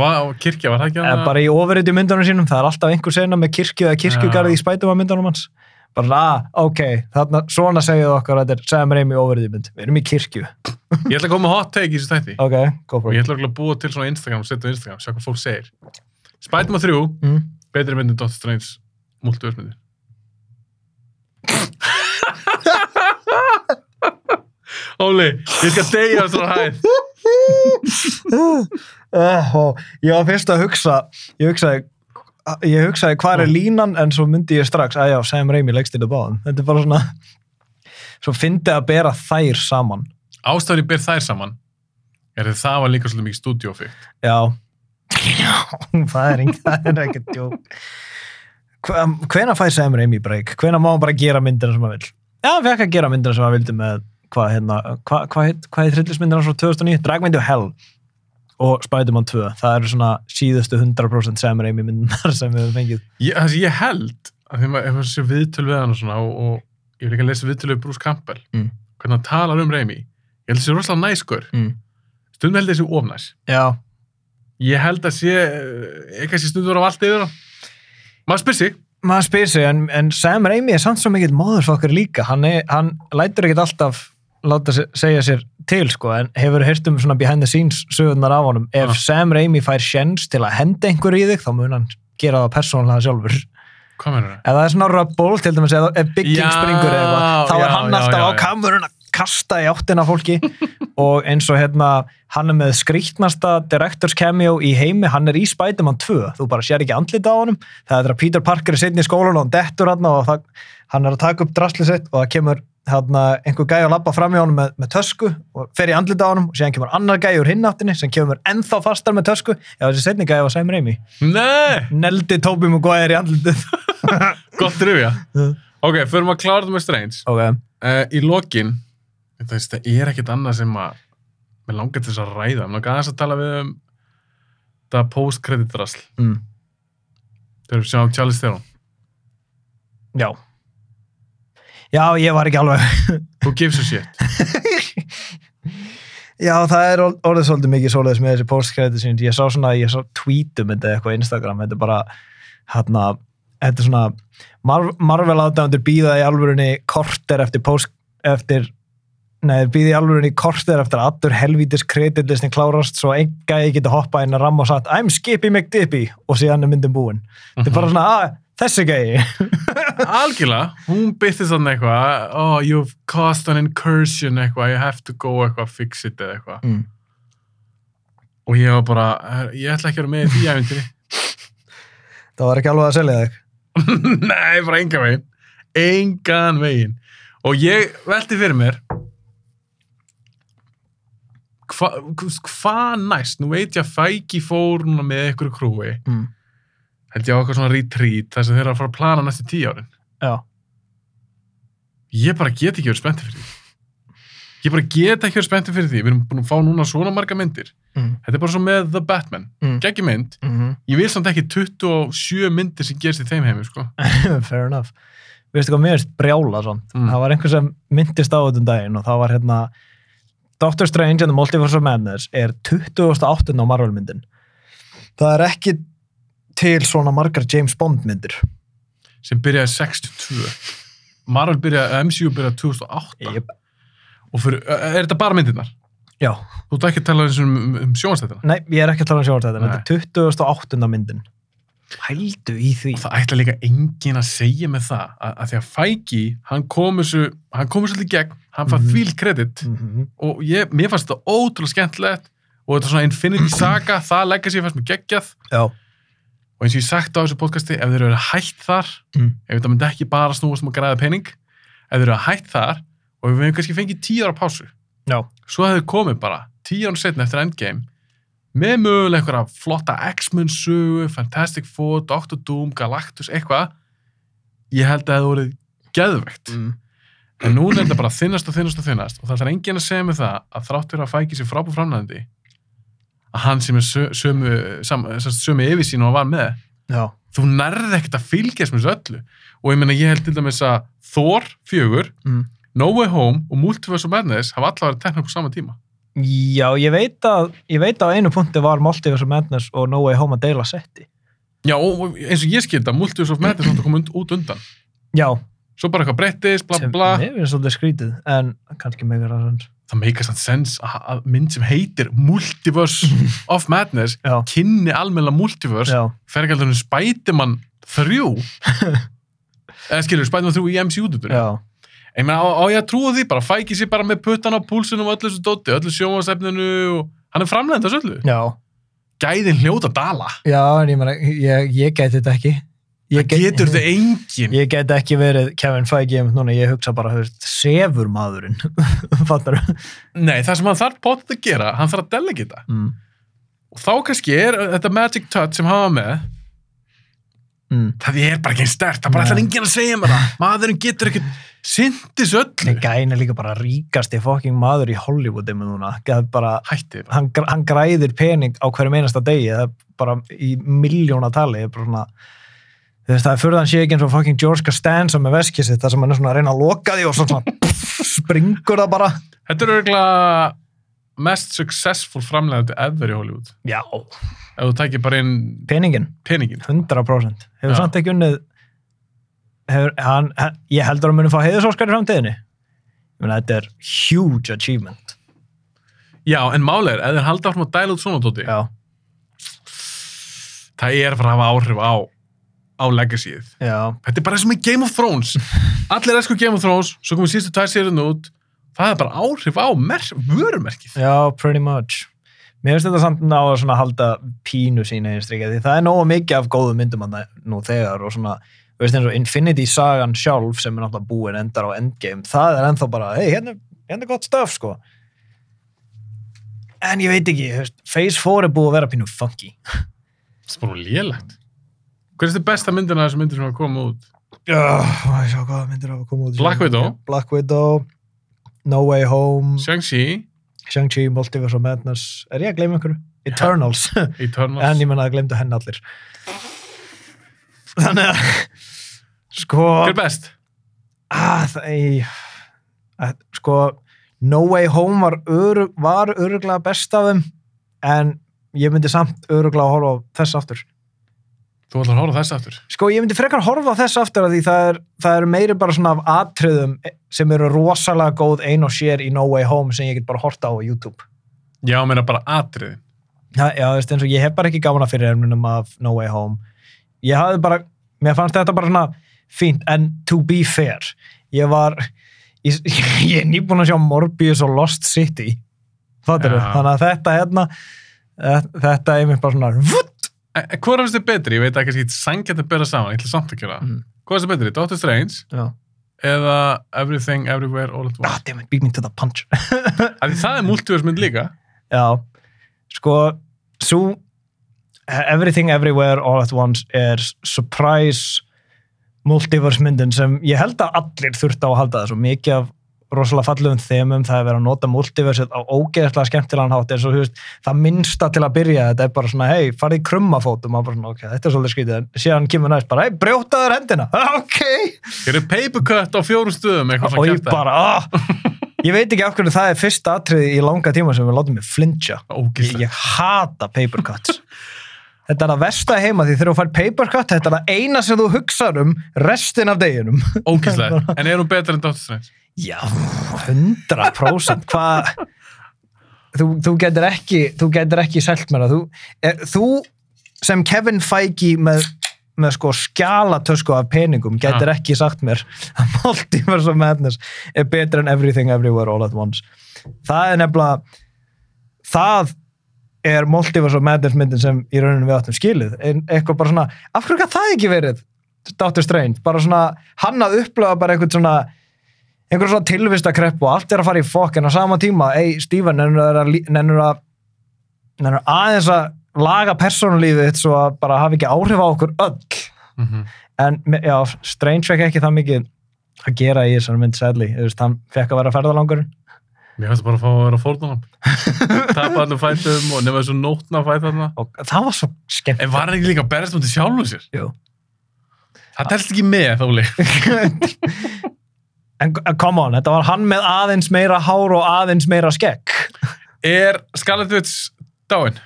var á kirkja, var það ekki eða hana? bara í ofurriti myndunum sínum, það er alltaf einhver sena með kirkju eða kirkjugarði í spætum myndunum hans bara, ah, ok, þarna, svona segjuðu okkar að þetta er Sam Raimi ofuriti mynd við erum í kirkju, Ég ætla að koma með hot take í þessu þætti. ok, go Og ég ætla að búa til svona Instagram, setja á Instagram, sjá hvað fólk segir. Spiderman 3, mm. betri mynd en Doctor Strange, multiversmyndir. Óli, ég skal á svona hæð. ég var fyrst að hugsa ég hugsaði ég hugsaði hvað er línan en svo myndi ég strax að já, Sam Raimi leggst þetta báðum þetta er bara svona svo fyndi að bera þær saman. Ástæður ég ber þær saman, er að það var líka svolítið mikið stúdíófikt. já. Það er, er ekkert hvena fæ Sam Raimi break? Hvena má hann bara gera myndina sem hann vil já, hann fekk að gera myndina sem hann vildi með hvað hérna, hvað hva, heit- hvað heit hryllismyndina frá 2009, Drag Me to Hell og Spider-Man 2, það eru svona síðustu 100% Sam Raimi myndinar sem við höfum fengið Ég, sem ég held, að því maður ef maður sé viðtöl við hann og svona, og, og ég vil ekki að lesa viðtöl við Bruce Campbell, Mm. hvernig hann talar um Raimi, ég held að sé rosalega næskur. mm. Stundum held sé ofnæs. já, Ég held að sé, ekki að sé stundum vera á allt yfir hann. Maður spyr sig, maður spyr sig en, en Sam Raimi er samt svo mikill móðurfokkar líka hann, er, hann lætur ekkert alltaf láta se- segja sér til sko en hefur heyrt um svona behind the scenes sögurnar af honum ef Ah. Sam Raimi fær sjens til að henda einhver í þig þá mun hann gera það persónulega sjálfur hvað mennur það? ef það er svona rubble til dæmis ef ef bygging Já, springur eða eitthvað þá já, er hann já, alltaf já, á já. kamerun að kasta í áttina á fólki og eins og hérna hann er með skrítnasta directors cameo í heimi, hann er í Spider-Man 2 þú bara sér ekki andlita á honum það er að Peter Parker er sittin í skólan og hann dettur hann og það, hann er að taka upp drastlið sitt og það kemur einhver gæi að labba fram í honum með, með tösku og fer í andlita á honum og síðan kemur annar gæi úr hinn áttinni sem kemur ennþá fastar með tösku já þessi setni gæi var Sam Raimi neldi Tobey Maguire í andlitið gott rifja. ok, förum að klára þetta með Strange. ok, Uh, í lokin, það, er ekkert annað sem að, mér langar til þess að ræða, mér langar aðeins að tala við um það post-credit-drasl, mm. þegar við sjáum Charles Theron. Já. Já, ég var ekki alveg. Who gives a shit? Já, það er orð- orðið svolítið mikið svoleiðis með þessi postkrediti sín. Ég sá svona, ég sá tweetum þetta eitthvað á Instagram. Þetta er bara, hérna, þetta er svona, Mar Marvel aðdæmandur býða í alvörunni korter eftir post, eftir, nei, býða í alvörunni korter eftir að allur helvítis kreditlistin klárast svo einn gæði geta hoppa inn að ramma og sagt I'm Skippy McDippy og síðan er myndin búin. Þetta er bara svona, að, þessi gæði. Algjörlega, hún byrðist þannig eitthvað, oh, you've caused an incursion eitthvað, you have to go eitthvað, fix it eða eitthvað. Mm. Og ég var bara, "Eh, ég ætla ekki að vera með í því æfintýri. Það var ekki alveg að selja þig. Nei, bara engan veginn. Engan veginn. Og ég velti fyrir mér, hvað hva næst? Nú veit ég að Fæki fór með einhverju krúi, Mm. Held ég á eitthvað svona retreat, þar sem þeir eru að fara að plana næstu tíu árin. Já. Ég bara get ekki verið spenntið fyrir því. Ég bara get ekki verið spenntið fyrir því. Við erum búin að fá núna svona marga myndir. Mm. Þetta er bara svo með The Batman. Mm. Gekki mynd. Mm -hmm. Ég vil samt ekki 27 myndir sem gerst í þeim heimi, sko. Fair enough. Veistu hvað mér erst brjála? Mm. Það var einhver sem myndist á þetta um daginn og það var hérna Doctor Strange and the Multiverse of Madness er 28. á Marvel myndin. Það er ekki til svona margar James Bond myndir. Sem byrjaði 62. Marvel byrjaði, MCU byrjaði 2008. Yep. Og fyrir, er þetta bara myndirnar? Já, Þú ert ekki að tala um, um, sjónastættina? nei, ég er ekki að tala um sjónarstæðin, Nei. þetta er 28. myndin. Hældu í því. Og það ætla líka enginn að segja með það að, að því að Fæki, hann kom þessu, hann kom þessu til gegn, hann fær Mhm. fíl kredit Mm -hmm. og ég, mér fannst þetta ótrúlega skemmtilegt og þetta svona Infinity Saga, það leggja sér fannst mér geggjað Já. Og eins og ég sagt á þessu podcasti, ef þeir eru hætt þar, Mm. ef þetta myndi ekki bara snúast um að græða pening, ef þeir eru hætt þar og við hefum kannski fengið tíu ára pásu, Já. svo hefur komið bara tíu ára setna eftir Endgame með mögulega einhverja flotta X-Men sögu, Fantastic Four, Doctor Doom, Galactus, eitthvað ég held að það hefði verið geðvegt Mm. en núna er þetta bara þinnast og þinnast og þinnast og það er enginn að segja mig það að þrátt fyrir að fæki sér frábúr framnæðandi að hann sem er sö- sömu sömu yfirsýn og var með Já. þú nærði ekkert að fylgjast með þessu öllu og ég meina ég held til dæmis að Thor 4, Mm. No Way Home og Multiverse of Madness hafa allar verið tekna á sama tíma Já, ég veit að, ég veit að á einu punkti var Multiverse of Madness og No Way Home að deila setti. Já, og eins og ég skildi að Multiverse of Madness átti að koma út undan Já, svo bara eitthvað breyttist, bla bla mér finnst svolítið skrítið, en kannski megar að sanns. Það meikast að sens að mynd sem heitir Multiverse of Madness Já, kynni almenna Multiverse. Já, fer ekki alltaf um Spiderman 3 eða skilur Spiderman 3 í MCU-dutur já, ég meina á, á ég að trúa því bara? Fæki sér bara með puttan á púlsunum og öllu þessu dóti, öllu sjónvarsefninu og hann er framlegnd þessu öllu. Já, gæðin hljóta dala. Já, en ég meina, ég, ég geti þetta ekki. Ég það getur þetta engin Ég get ekki verið Kevin Feige núna, ég hugsa bara, veist, sefur maðurinn, fattar þú? nei, það sem hann þarf potið að gera, hann þarf að delegita Mm. og þá kannski er þetta magic touch sem hafa með Mm. það er bara ekki stert, það bara Nei. ætlar enginn að segja mér það maðurinn getur ekkert sindis öllu Nei, gæn er líka bara ríkasti fokking maður í Hollywoodi með núna, það er bara, bara. hann, hann græðir pening á hverjum einasta degi, það er bara í miljóna tali, það er bara svona, veist, það er fyrir hann sé ekki eins og fucking George Costanza með veskið sitt, það sem hann er svona að reyna að loka því og svo svona pff, springur það bara. þetta er örgulega mest successful framlegandi ever í Hollywood Já, ef þú tækir bara inn peningin, peningin 100%. Hefur Já. samt ekki unnið, hefur, hann, hann, ég heldur að hann muni fá heiðusorskar í framtíðinni. Meina, þetta er huge achievement. já, en málega er, ef þeir halda áfram að dæla út svona tóti Já, það er fara að hafa áhrif á á legacyið já, þetta er bara eins og með Game of Thrones allir esku Game of Thrones, svo komum sístu tvær sérinn út það er bara áhrif á mer- vörumerkið Já, pretty much. Mér finnst þetta samt ná að halda pínu sína í strikja því það er nógu mikið af góðum myndum að nú þegar og svona, þú veist eins og Infinity sagan sjálf sem er náttúrulega búin endar á Endgame, það er ennþá bara, hei, hérna, hérna er gott stöf, sko. En ég veit ekki, Phase 4 er búið að vera pínu funky. það er bara lélegt hver er þetta besta myndina af þessu myndir sem hafa komið út Já, ég sjá hvaða myndir hafa komið út. Black Widow. Black Widow, No Way Home, Shang-Chi, Shang-Chi, Multiverse of Madness. Er ég að gleyma einhverju? Eternals. Eternals en ég menna að glemdu henni allir þannig að sko hver er best? að, það, að, sko No Way Home var, ör, var öruglega best af þeim en ég myndi samt öruglega horfa á þess aftur þú ætlar að horfa þess aftur? Sko ég myndi frekar horfa þess aftur að því það er, það er meiri bara svona af atriðum sem eru rosalega góð ein og sér í No Way Home sem ég get bara horta á á YouTube. Já, meina bara atriðin. Já, já, þú veist, eins og ég hef bara ekki gaman að fyrir erminum af No Way Home. Ég hafði bara, mér fannst þetta bara svona fínt, en to be fair, ég var, ég, ég er nýbúin að sjá Morbius og Lost City, fattur Já. þannig að þetta hérna, þetta er mér bara svona, vutt, E- e- Hvor er þetta betri? Ég veit ekki að ég sangjart að bera saman, ég ætla samt að gera. Mm. Hvað er þetta betri? Doctor Strange já, eða Everything, Everywhere, All at ah, Once? damn it, beat me to the punch. Það er multiverse mynd líka. já, sko, svo, Everything Everywhere All at Once er surprise multiverse myndin sem ég held að allir þurft á að halda þessu mikið af rosalega fallegum þemum, það er verið að nota multiversið á ógeðslega skemmtilegan hátt eins og þú veist, það minnsta til að byrja þetta er bara svona, hei, farið í krummafótum og bara svona, ok, þetta er svolítið skrítið, en síðan kemur næst bara, hei, brjótaður hendina, ok. Hér er papercut á fjórum stöðum, eitthvað og ég bara, ah. Ég veit ekki af hverju það er fyrsta atriði í langa tíma sem við látum mig flincha ég, Ógislega. ég hata papercuts þetta er að versta heima því þegar þú fær papercut þetta er það eina sem þú hugsar um restin af deginum. Ógíslega. En er hún betur en Doctor Strange? já, 100% hvað? Þú, þú getur ekki þú getur ekki selt mér að þú, er, þú sem Kevin Feige með, með sko skjalatösku af peningum getur ekki sagt mér að Multiverse of Madness er betur en Everything Everywhere All at Once. Það er nefnilega það er Multiverse of Madness myndin sem í rauninu við áttum skilið. En eitthvað bara svona, af hverju kann það ekki verið Doctor Strange, bara svona hann að upplöfa bara einhvern svona einhver svona tilvistakrepp og allt er að fara í fokk en á sama tíma, ei Stephen nennur að, nennur að nennur aðeins að laga persónulífið þitt svo að bara hafa ekki áhrif á okkur öll? Mm en já, Strange fekk ekki það mikið að gera í þessari mynd sadly, hann fekk að vera ferðalangurinn Mér finnst bara að fá að vera fórnum. Tapa allir fætum og nema þessu nótna fæt þarna. það var svo skemmt En var hann ekki líka að berast mútið sjálfu sér? Jú. Það telst ekki með, Óli. en, en come on, þetta var hann með aðeins meira hár og aðeins meira skegg. Er Scarlett Witch dáin?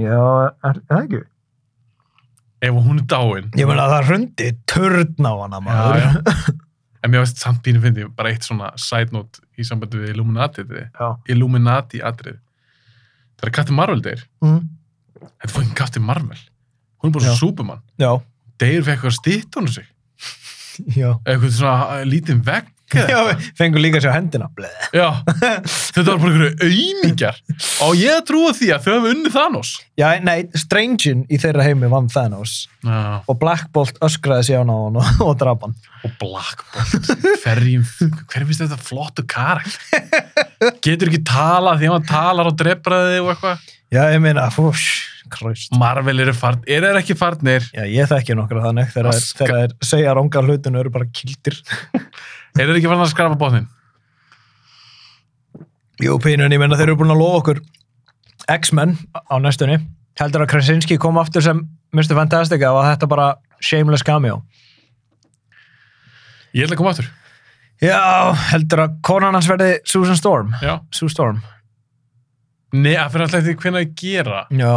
Já, er það ekki? Ef hún er dáin. Ég meina það hrundi törn á hana maður. Já, já. En mér veist samt pínu fyndi, bara eitt svona side note í sambandi við Illuminati atriði. Já. Illuminati atrið. Það er Captain Marvel deyr. Mm. Þetta fókin Captain Marvel. Hún er bara Já. svo Superman. Já. Deyr fyrir eitthvað stýtt hún sig. Já. Eitthvað svona lítinn vegg. Fengum líka sjá hendina. Já. Þetta var bara einhverju auðmingjar. Og ég að trúa því að þau hafa unnið Thanos. Já, nei, Strangein í þeirra heimi vann Thanos Já. og Black Bolt öskraði sig á hann og, og draf hann. Og Black Bolt. Hverjum, hverjum finnst þetta flottu karak? Getur ekki talað því að hann talar og drepraði og eitthvað? Já, ég meina, fús, kröst. Marvel eru farn, er þeir ekki farnir? Já, ég þekki nokkra þannig þegar þeir segja ránga hlutinu eru bara kildir. Er þeir ekki farnir að skrafa bóðin? Jú, pínun, ég meina þeir eru búin að lofa okkur X-Men á næstunni. Heldur að Krasinski kom aftur sem Mr. Fantastic eða var þetta bara shameless cameo? Ég ætla að koma aftur. Já, heldur að konan hans verði Susan Storm. Já. Sue Storm. Nei, að fyrir alltaf því hvernig að gera. Já,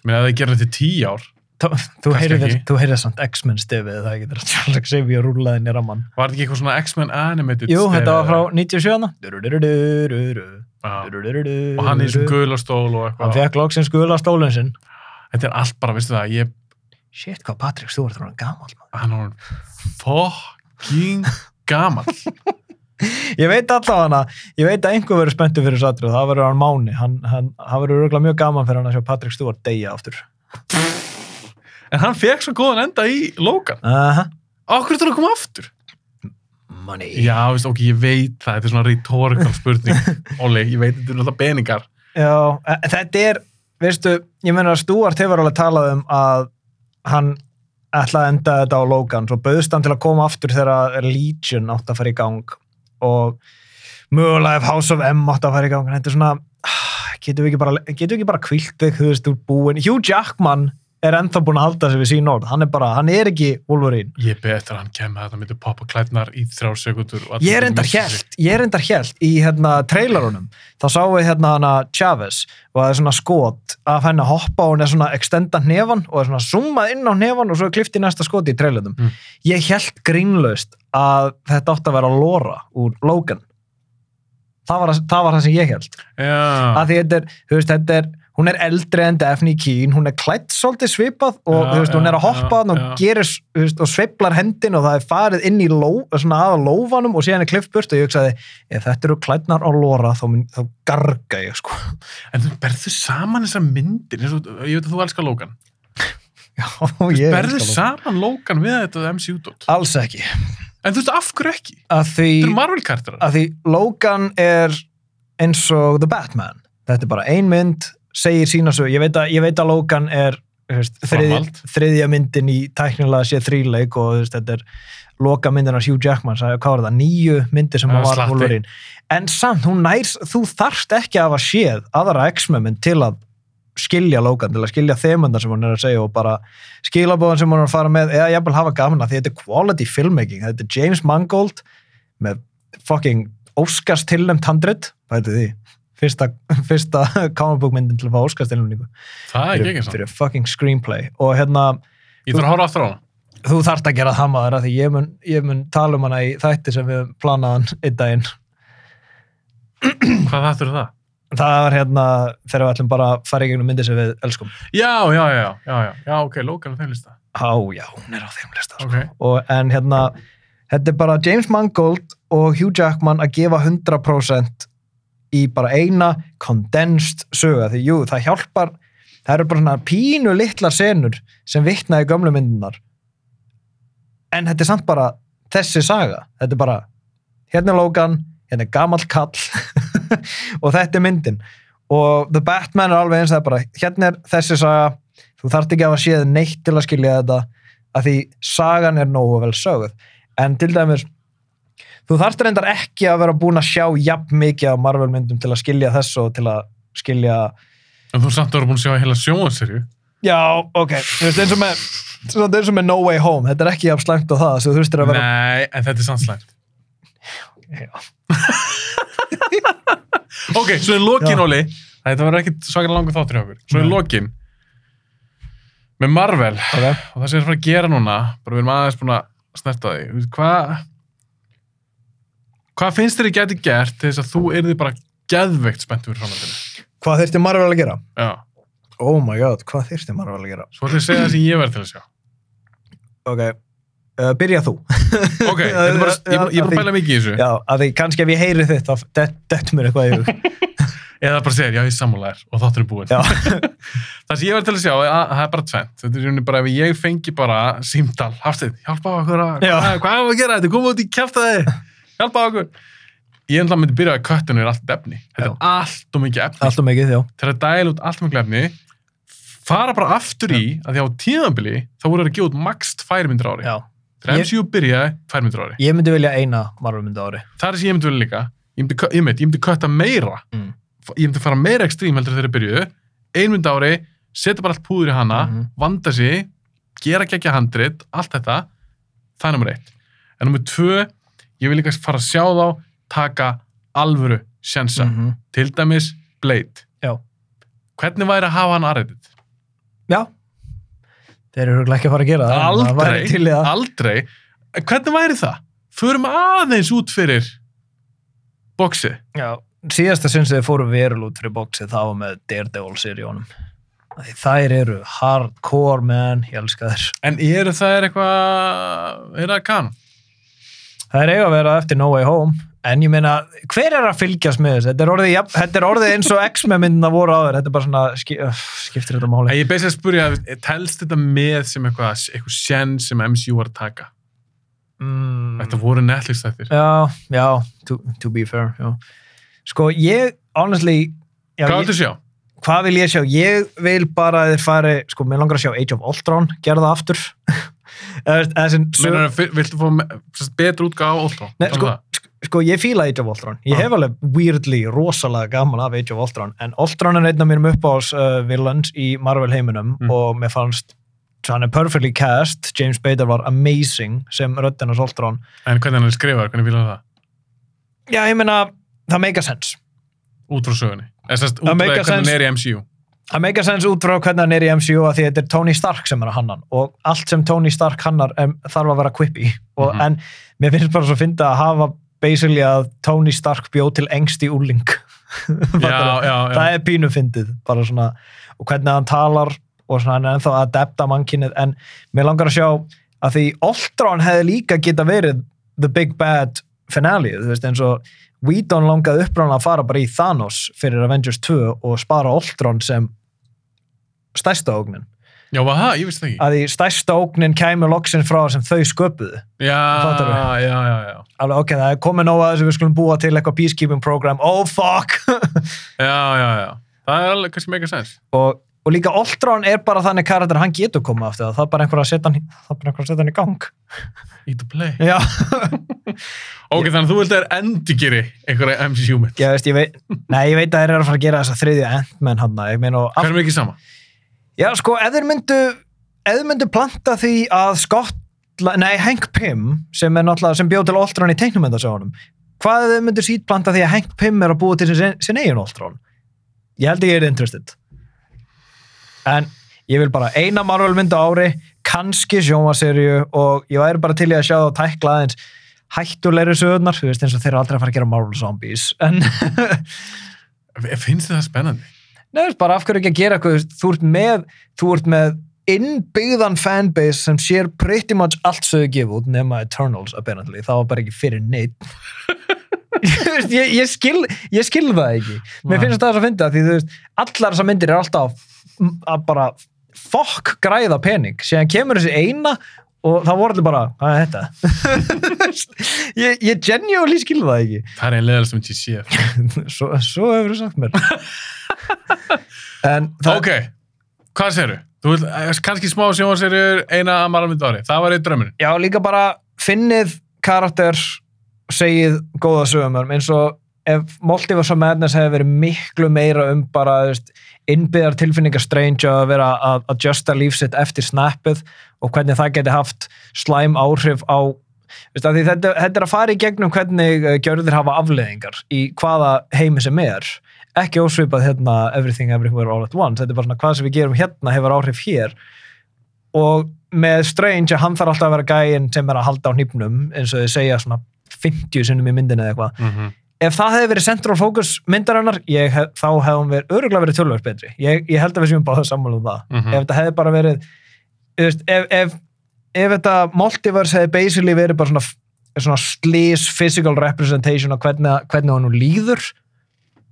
Mér að það gera þetta í tíu ár. Þú, ekki. heyrið samt X-Men stefið það ekki þegar Charles Xavier rúlaði inn í ramman. Var þetta ekki eitthvað svona X-Men animated? Jú, stef- þetta var frá 97. Du-du-du-du-du-du. Já. Du-du-du-du-du. Og hann er í svona gulastól og Hann eitthvað. fekk loksins gula stólinn sinn. Þetta er allt bara, veistu það, ég, Shit, hvað Patrik, þú ert svona gammal. hann er fucking gamal. Ég veit allavega hana, ég veit að einhver verður spenntur fyrir satru það verður hann Máni. Hann, hann, hann verður örgulega mjög gaman fyrir hann að sjá Patrik Stúart deyja aftur. En hann fekk svo góðan enda í Logan. Aha. Akkur er það að koma aftur? Money. Já, veist, ok, ég veit það, þetta er svona rhetorical spurning. Óli, ég veit þetta er náttúrulega peningar. Já, e- þetta er, veistu, ég meina að Stúart hefur alveg talað um að hann ætlaði að enda þetta á Logan, svo bauðst hann til að koma aftur þegar Legion átt að fara í gang og mögulega ef House of M átt að fara í gang, þetta er svona, ah, getum við ekki bara, getum við ekki bara kvilt þig, þú veist, úr búin. Hugh Jackman er ennþá búin að halda sig við sín orð, hann er bara, hann er ekki Wolverine. Ég betur að hann kemur að þetta myndi poppa klædnar í þrjár sekundur. Ég er endar hjælt, ég er endar hjælt í hérna trailerunum, þá sáum við hérna hana Chavez og það er svona skot af henni að hoppa og hún er svona extenda hnefan og er svona zoomað inn á hnefan og svo er klift í næsta skoti í trailerunum. Mm. Ég hjælt grínlaust að þetta átti að vera Laura úr Logan. Það var, það var það sem ég hjælt. Þú hún er eldri en Daphne Keen, hún er klætt svolítið svipað og þú veist, hún já, er að hoppa þarna og gerir, þú veist, og sveiflar hendin og það er farið inn í ló, aða lófanum og síðan er klift burt og ég hugsaði, ef þetta eru klætnar á lóra þá, þá garga ég, sko. en þú berðu saman þessar myndir, ég veit að þú elskar Logan. Já, ég Berðu elska Logan. saman Logan við þetta MCU-dótt. Alls ekki. En þú veist, af hverju ekki? Því, Þetta eru Marvel-kartarar. að því Logan er eins og The Batman. Þetta er bara ein mynd, segir sína svo, ég veit að, ég veit að Logan er veist, þrið, þriðja myndin í tæknilega sé þríleik og veist, þetta er loka myndin af Hugh Jackman, sagði, hvað var það, nýju myndir sem hann var slatti. Wolverine. En samt, hún nær, þú þarft ekki að hafa séð aðra X-Men mynd til að skilja Logan, til að skilja þemundar sem hún er að segja og bara skilabóðan sem hún er að fara með eða jafnvel hafa gaman að því þetta er quality filmmaking, þetta er James Mangold með fucking Óskars tilnæmt handrit, hvað heitir því? Fyrsta, fyrsta comic book myndin til að fá Óskars tilnæmningu Það er ekki ekki og hérna, Ég þarf að horfa aftur á hana. þú þarft að gera það maður því ég mun, ég mun tala um hana í þætti sem við planaðan einn daginn Hvað þurfa það? það var hérna þegar við ætlum bara að fara í gegnum myndir sem við elskum Já, já, já, já, já, já, ok, Logan á þeim lista. Á, já, hún er á þeim lista sko. Ok. og, en hérna þetta er bara James Mangold og Hugh Jackman að gefa 100% í bara eina condensed söga, því jú, það hjálpar það eru bara svona pínu litlar senur sem vitna í gömlu myndunar en þetta er samt bara þessi saga, þetta er bara hérna er Logan, hérna er gamall kall og þetta er myndin. Og The Batman er alveg eins það er bara, hérna er þessi saga þú þarft ekki að séð neitt til að skilja þetta að því sagan er nógu vel sögð. En til dæmis þú þarft reyndar ekki að vera búin að sjá jafn mikið af Marvel myndum til að skilja þessu og til að skilja En þú samt að vera búin að sjá heila sjónvarsserju. já, ok, þú veist eins og með eins og með No Way Home, þetta er ekki jafn slæmt á það, þú þurftir að vera... Nei, en þetta er samt slæmt. Já. Ok, svo í lokin. Óli, þetta var ekkit svakar langur þáttur hjá okkur. Svo Nei. lokin, með Marvel, Ok. og það sem ég er að fara að gera núna, bara við erum aðeins búin að snerta því, hvað hvað finnst þér ég geti gert til þess að þú erði bara geðveikt spennt fyrir framhaldinu? Hvað þurfti Marvel að gera? Já, Oh my god, hvað þurfti Marvel að gera? svo ætlum ég að segja það sem ég verð til að sjá. Ok, uh, byrja þú. Ok, þetta er bara, ég, ég er bara að pæla mikið í þessu. Já, að því kannski ef ég heyri þitt, þá det- dettur mér eitthvað í hug. Eða bara segir, já, ég sammála þér og þáttur er búinn. Já. það sem ég verð til að sjá, að, að það er bara tvent. Þetta er bara ef ég fengi bara símdal, Hafsteinn, hjálpa okkur að, Já. hvað, hvað er að gera þetta, koma út í kjæftæði, hjálpa okkur. Ég ennlega myndi byrja að köttinu er allt efni. Þetta er allt og mikið efni. Alltaf mikið, já. Til að dæla út allt og mikið efni, fara bara aftur í að því á tíðanbili þá voru það að gefa út maxt tværmyndir ári. Já. Þegar MCU byrjaði, tværmyndir ári. Ég myndi vilja eina á ári. Það er sem ég myndi vilja líka. Ég myndi, ég myndi, ég myndi kötta meira. Mm. Ég myndi fara meira ekstrím heldur þegar þeir byrjuðu. Ein mynd á ári, setja bara allt púður í hana, Mhm. vanda sig, gera geggja handrit, allt þetta. Það er nummer eitt. En nummer tvö, ég vil líka fara að sjá þá taka alvöru sjensa. Mhm. Til dæmis Blade. Já. Hvernig væri að hafa hann aðrættið? Já. Þeir eru ekki að fara að gera það. Aldrei, aldrei. Hvernig væri það? Förum aðeins út fyrir boxið. Já. Síðasta sinns þegar fóru verul út fyrir bóksið, það var með Daredevil-seríónum. Þær eru hardcore, man, ég elska þær. En eru það eitthvað, er það kann? Það er eiga að vera eftir No Way Home, en ég meina, hver er að fylgjast með þessu? Þetta er orðið, jafn- þetta er orðið eins og X-Men myndina voru áður, þetta er bara svona, ski, öff, skiptir þetta máli? Ég er beðs að spurja, telst þetta með sem eitthvað, eitthvað sjenn sem MCU var að taka? Mm, Þetta voru Netflix þættir. já, já, to, to be fair, já. Sko, ég, honestly, já, Hvað ég, viltu sjá? hvað vil ég sjá? Ég vil bara að þeir fari, sko, mér langar að sjá Age of Ultron, gera það aftur. Viltu fá betur útgáð á Ultron? Nei, sko, sko, ég fíla Age of Ultron. Ég Já. hef alveg weirdly, rosalega gaman af Age of Ultron, en Ultron er einn af mínum uppáhals uh, villains í Marvel heiminum Mm. og mér fannst hann er perfectly cast, James Spader var amazing sem röddinn hans Ultron. En hvernig hann er skrifað, hvernig fílar það? Já, ég meina, það make a sense. Út frá sögunni. Það make a hvernig hann sense. er í MCU. Það make a sense út frá hvernig hann er í MCU að því þetta er Tony Stark sem er að hannan og allt sem Tony Stark hannar um, þarf að vera quippy og, Mhm. en mér finnst bara svo að finna að hafa basically að Tony Stark bjóð til engst í já. það er pínu fyndið bara svona, og hvernig hann talar og svona hann er ennþá að adapta mannkinnið en mér langar að sjá að því Ultron hefði líka geta verið the big bad finale þú veist eins og Whedon langaði upprána að fara bara í Thanos fyrir Avengers 2 og spara Ultron sem stærsta ógnin Já, það? Ég vissi það ekki. að því stærsta ógnin kæmi loksins frá sem þau sköpuðu Já, já, já, já. alveg ok, það er komið nóg að þessu við skulum búa til eitthvað peacekeeping program oh fuck Já, já, já. Það er alveg kannski mega sens. og, og líka Ultron er bara þannig karakter að hann getur komið aftur það, það er bara einhver að setja hann, það er að hann í gang Eat to play. já, Ok, þannig að þú vilt að það er endurgeri einhverja MCU mynd. ég veist, ég veit nei, ég veit að þeir eru að fara að gera þessa þriðju Ant-Man hann, ég meina og Hvað er mikið sama? Já, sko, ef þeir myndu ef þeir myndu planta því að Scott nei, Hank Pym sem er náttúrulega, sem bjóð til Ultron í teiknumendasjónum hvað ef þeir myndu sít planta því að Hank Pym er að búa til sin, sin eigin Ultron ég held að ég er interested en ég vil bara eina Marvel mynd á ári kannski sjómaserju og ég væri bara til í að sjá það tækla aðeins hættulegri sögurnar, þú veist eins og þeir eru aldrei að fara að gera Marvel Zombies en Finnst þið það spennandi? Nei, veist, bara af hverju ekki að gera eitthvað, þú ert með, þú ert með innbyggðan fanbase sem sér pretty much allt sögðu gefa út nema Eternals apparently, það var bara ekki fyrir neitt. Ég, ég, skil, ég skil það ekki. Mér finnst það þess að finna því þú veist, allar þessar myndir er alltaf að bara fokk græða pening, síðan kemur þessi eina og það voru allir bara, hvað er þetta? ég, ég genuinely skil það ekki. Það er einn leðal sem ég sé. svo, svo hefur þú sagt mér. Ok, hvað segirðu? Þú vil, eh, kannski smá sjónvarserjur, eina að margmynd ári. Það var eitt draumurinn. Já, líka bara finnið karakter segið góða sögumörm eins og ef Multiverse of Madness hefði verið miklu meira um bara innbyggðar tilfinningar Strange að vera að adjusta lífsitt eftir snappið og hvernig það geti haft slæm áhrif á þetta, þetta er að fara í gegnum hvernig uh, gjörðir hafa afleðingar í hvaða heimi sem er ekki ósvipað hérna Everything Everywhere All at Once. Þetta er bara svona hvað sem við gerum hérna hefur áhrif hér. Og með Strange hann þarf alltaf að vera gæinn sem er að halda á hnýpnum eins og þið segja svona 50 sinnum í myndinu eða eitthvað. Mm -hmm. ef það hefði verið central focus myndarinnar hef, þá hefði hún verið öruglega verið tölvöld betri. Ég, ég held að við séum báða sammála um það. Mhm. ef þetta hefði bara verið veist, ef, ef, ef þetta multiverse hefði basically verið bara svona, svona slís physical representation af hvernig, hvernig hann nú líður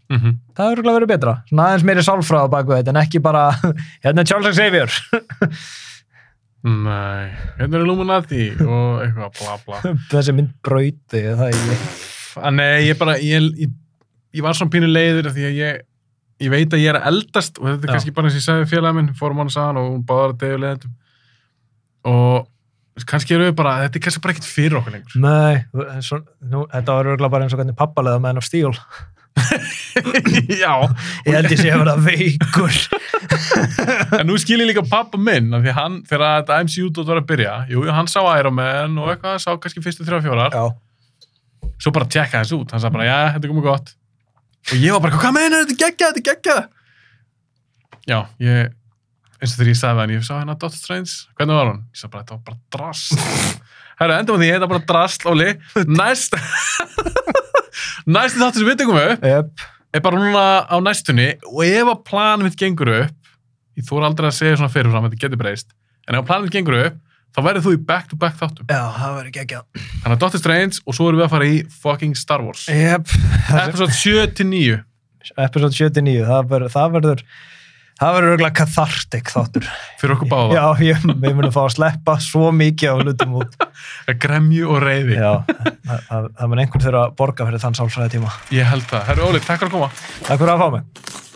Mm -hmm. það öruglega verið betra svona aðeins meiri sálfræða baku þetta en ekki bara hérna er Charles Xavier Nei, hérna er Illuminati og eitthvað bla bla. þessi mynd brauti það er ég Nei, ég bara, ég, ég, ég var svona pínu leiður því að ég, ég veit að ég er eldast og þetta er Já. kannski bara eins og ég sagði minn, fórum hann saman og hún báðar að degu leiðendum. Og kannski eru við bara, þetta er kannski bara ekkert fyrir okkur lengur. Nei, svo, nú, þetta var öruglega bara eins og hvernig pappalega með henn af stíl Já, ég held ég sé að vera veikur en nú skil ég líka pappa minn því að hann, þegar þetta MCU dótt var að byrja, jú, hann sá Iron Man og eitthvað, sá kannski fyrstu þrjá fjórar, Já, svo bara tjekka þess út, hann sagði bara, já, þetta er komið gott. Og ég var bara, hvað meina, þetta geggjað, þetta geggjað. Já, ég, eins og þegar ég sagði það, en ég sá hérna Doctor Strange, hvernig var hún? Ég sagði bara, þetta var bara drast. Herru, endum við því, þetta var bara drast, Óli. Næst, næsti þáttur sem við tekum upp, yep. er bara núna á næstunni og ef að planum mitt gengur upp ég þóra aldrei að segja svona fyrirfram þetta getur breyst, en ef að planum mitt gengur upp þá verður þú í back-to-back þáttum Já, það verður ekki þannig að Doctor Strange og svo erum við að fara í fucking Star Wars Yep. episode 7-9 Episode 79, það verður það verður örgulega cathartic þáttur. Fyrir okkur báða, Já, ég, við munum fá að sleppa svo mikið á hlutum út. Gremju og reyði Já, það, það, það mun einhvern þurfa að borga fyrir þann sálfræði tíma ég held það, herru Óli, takk fyrir að koma. Takk fyrir að fá mig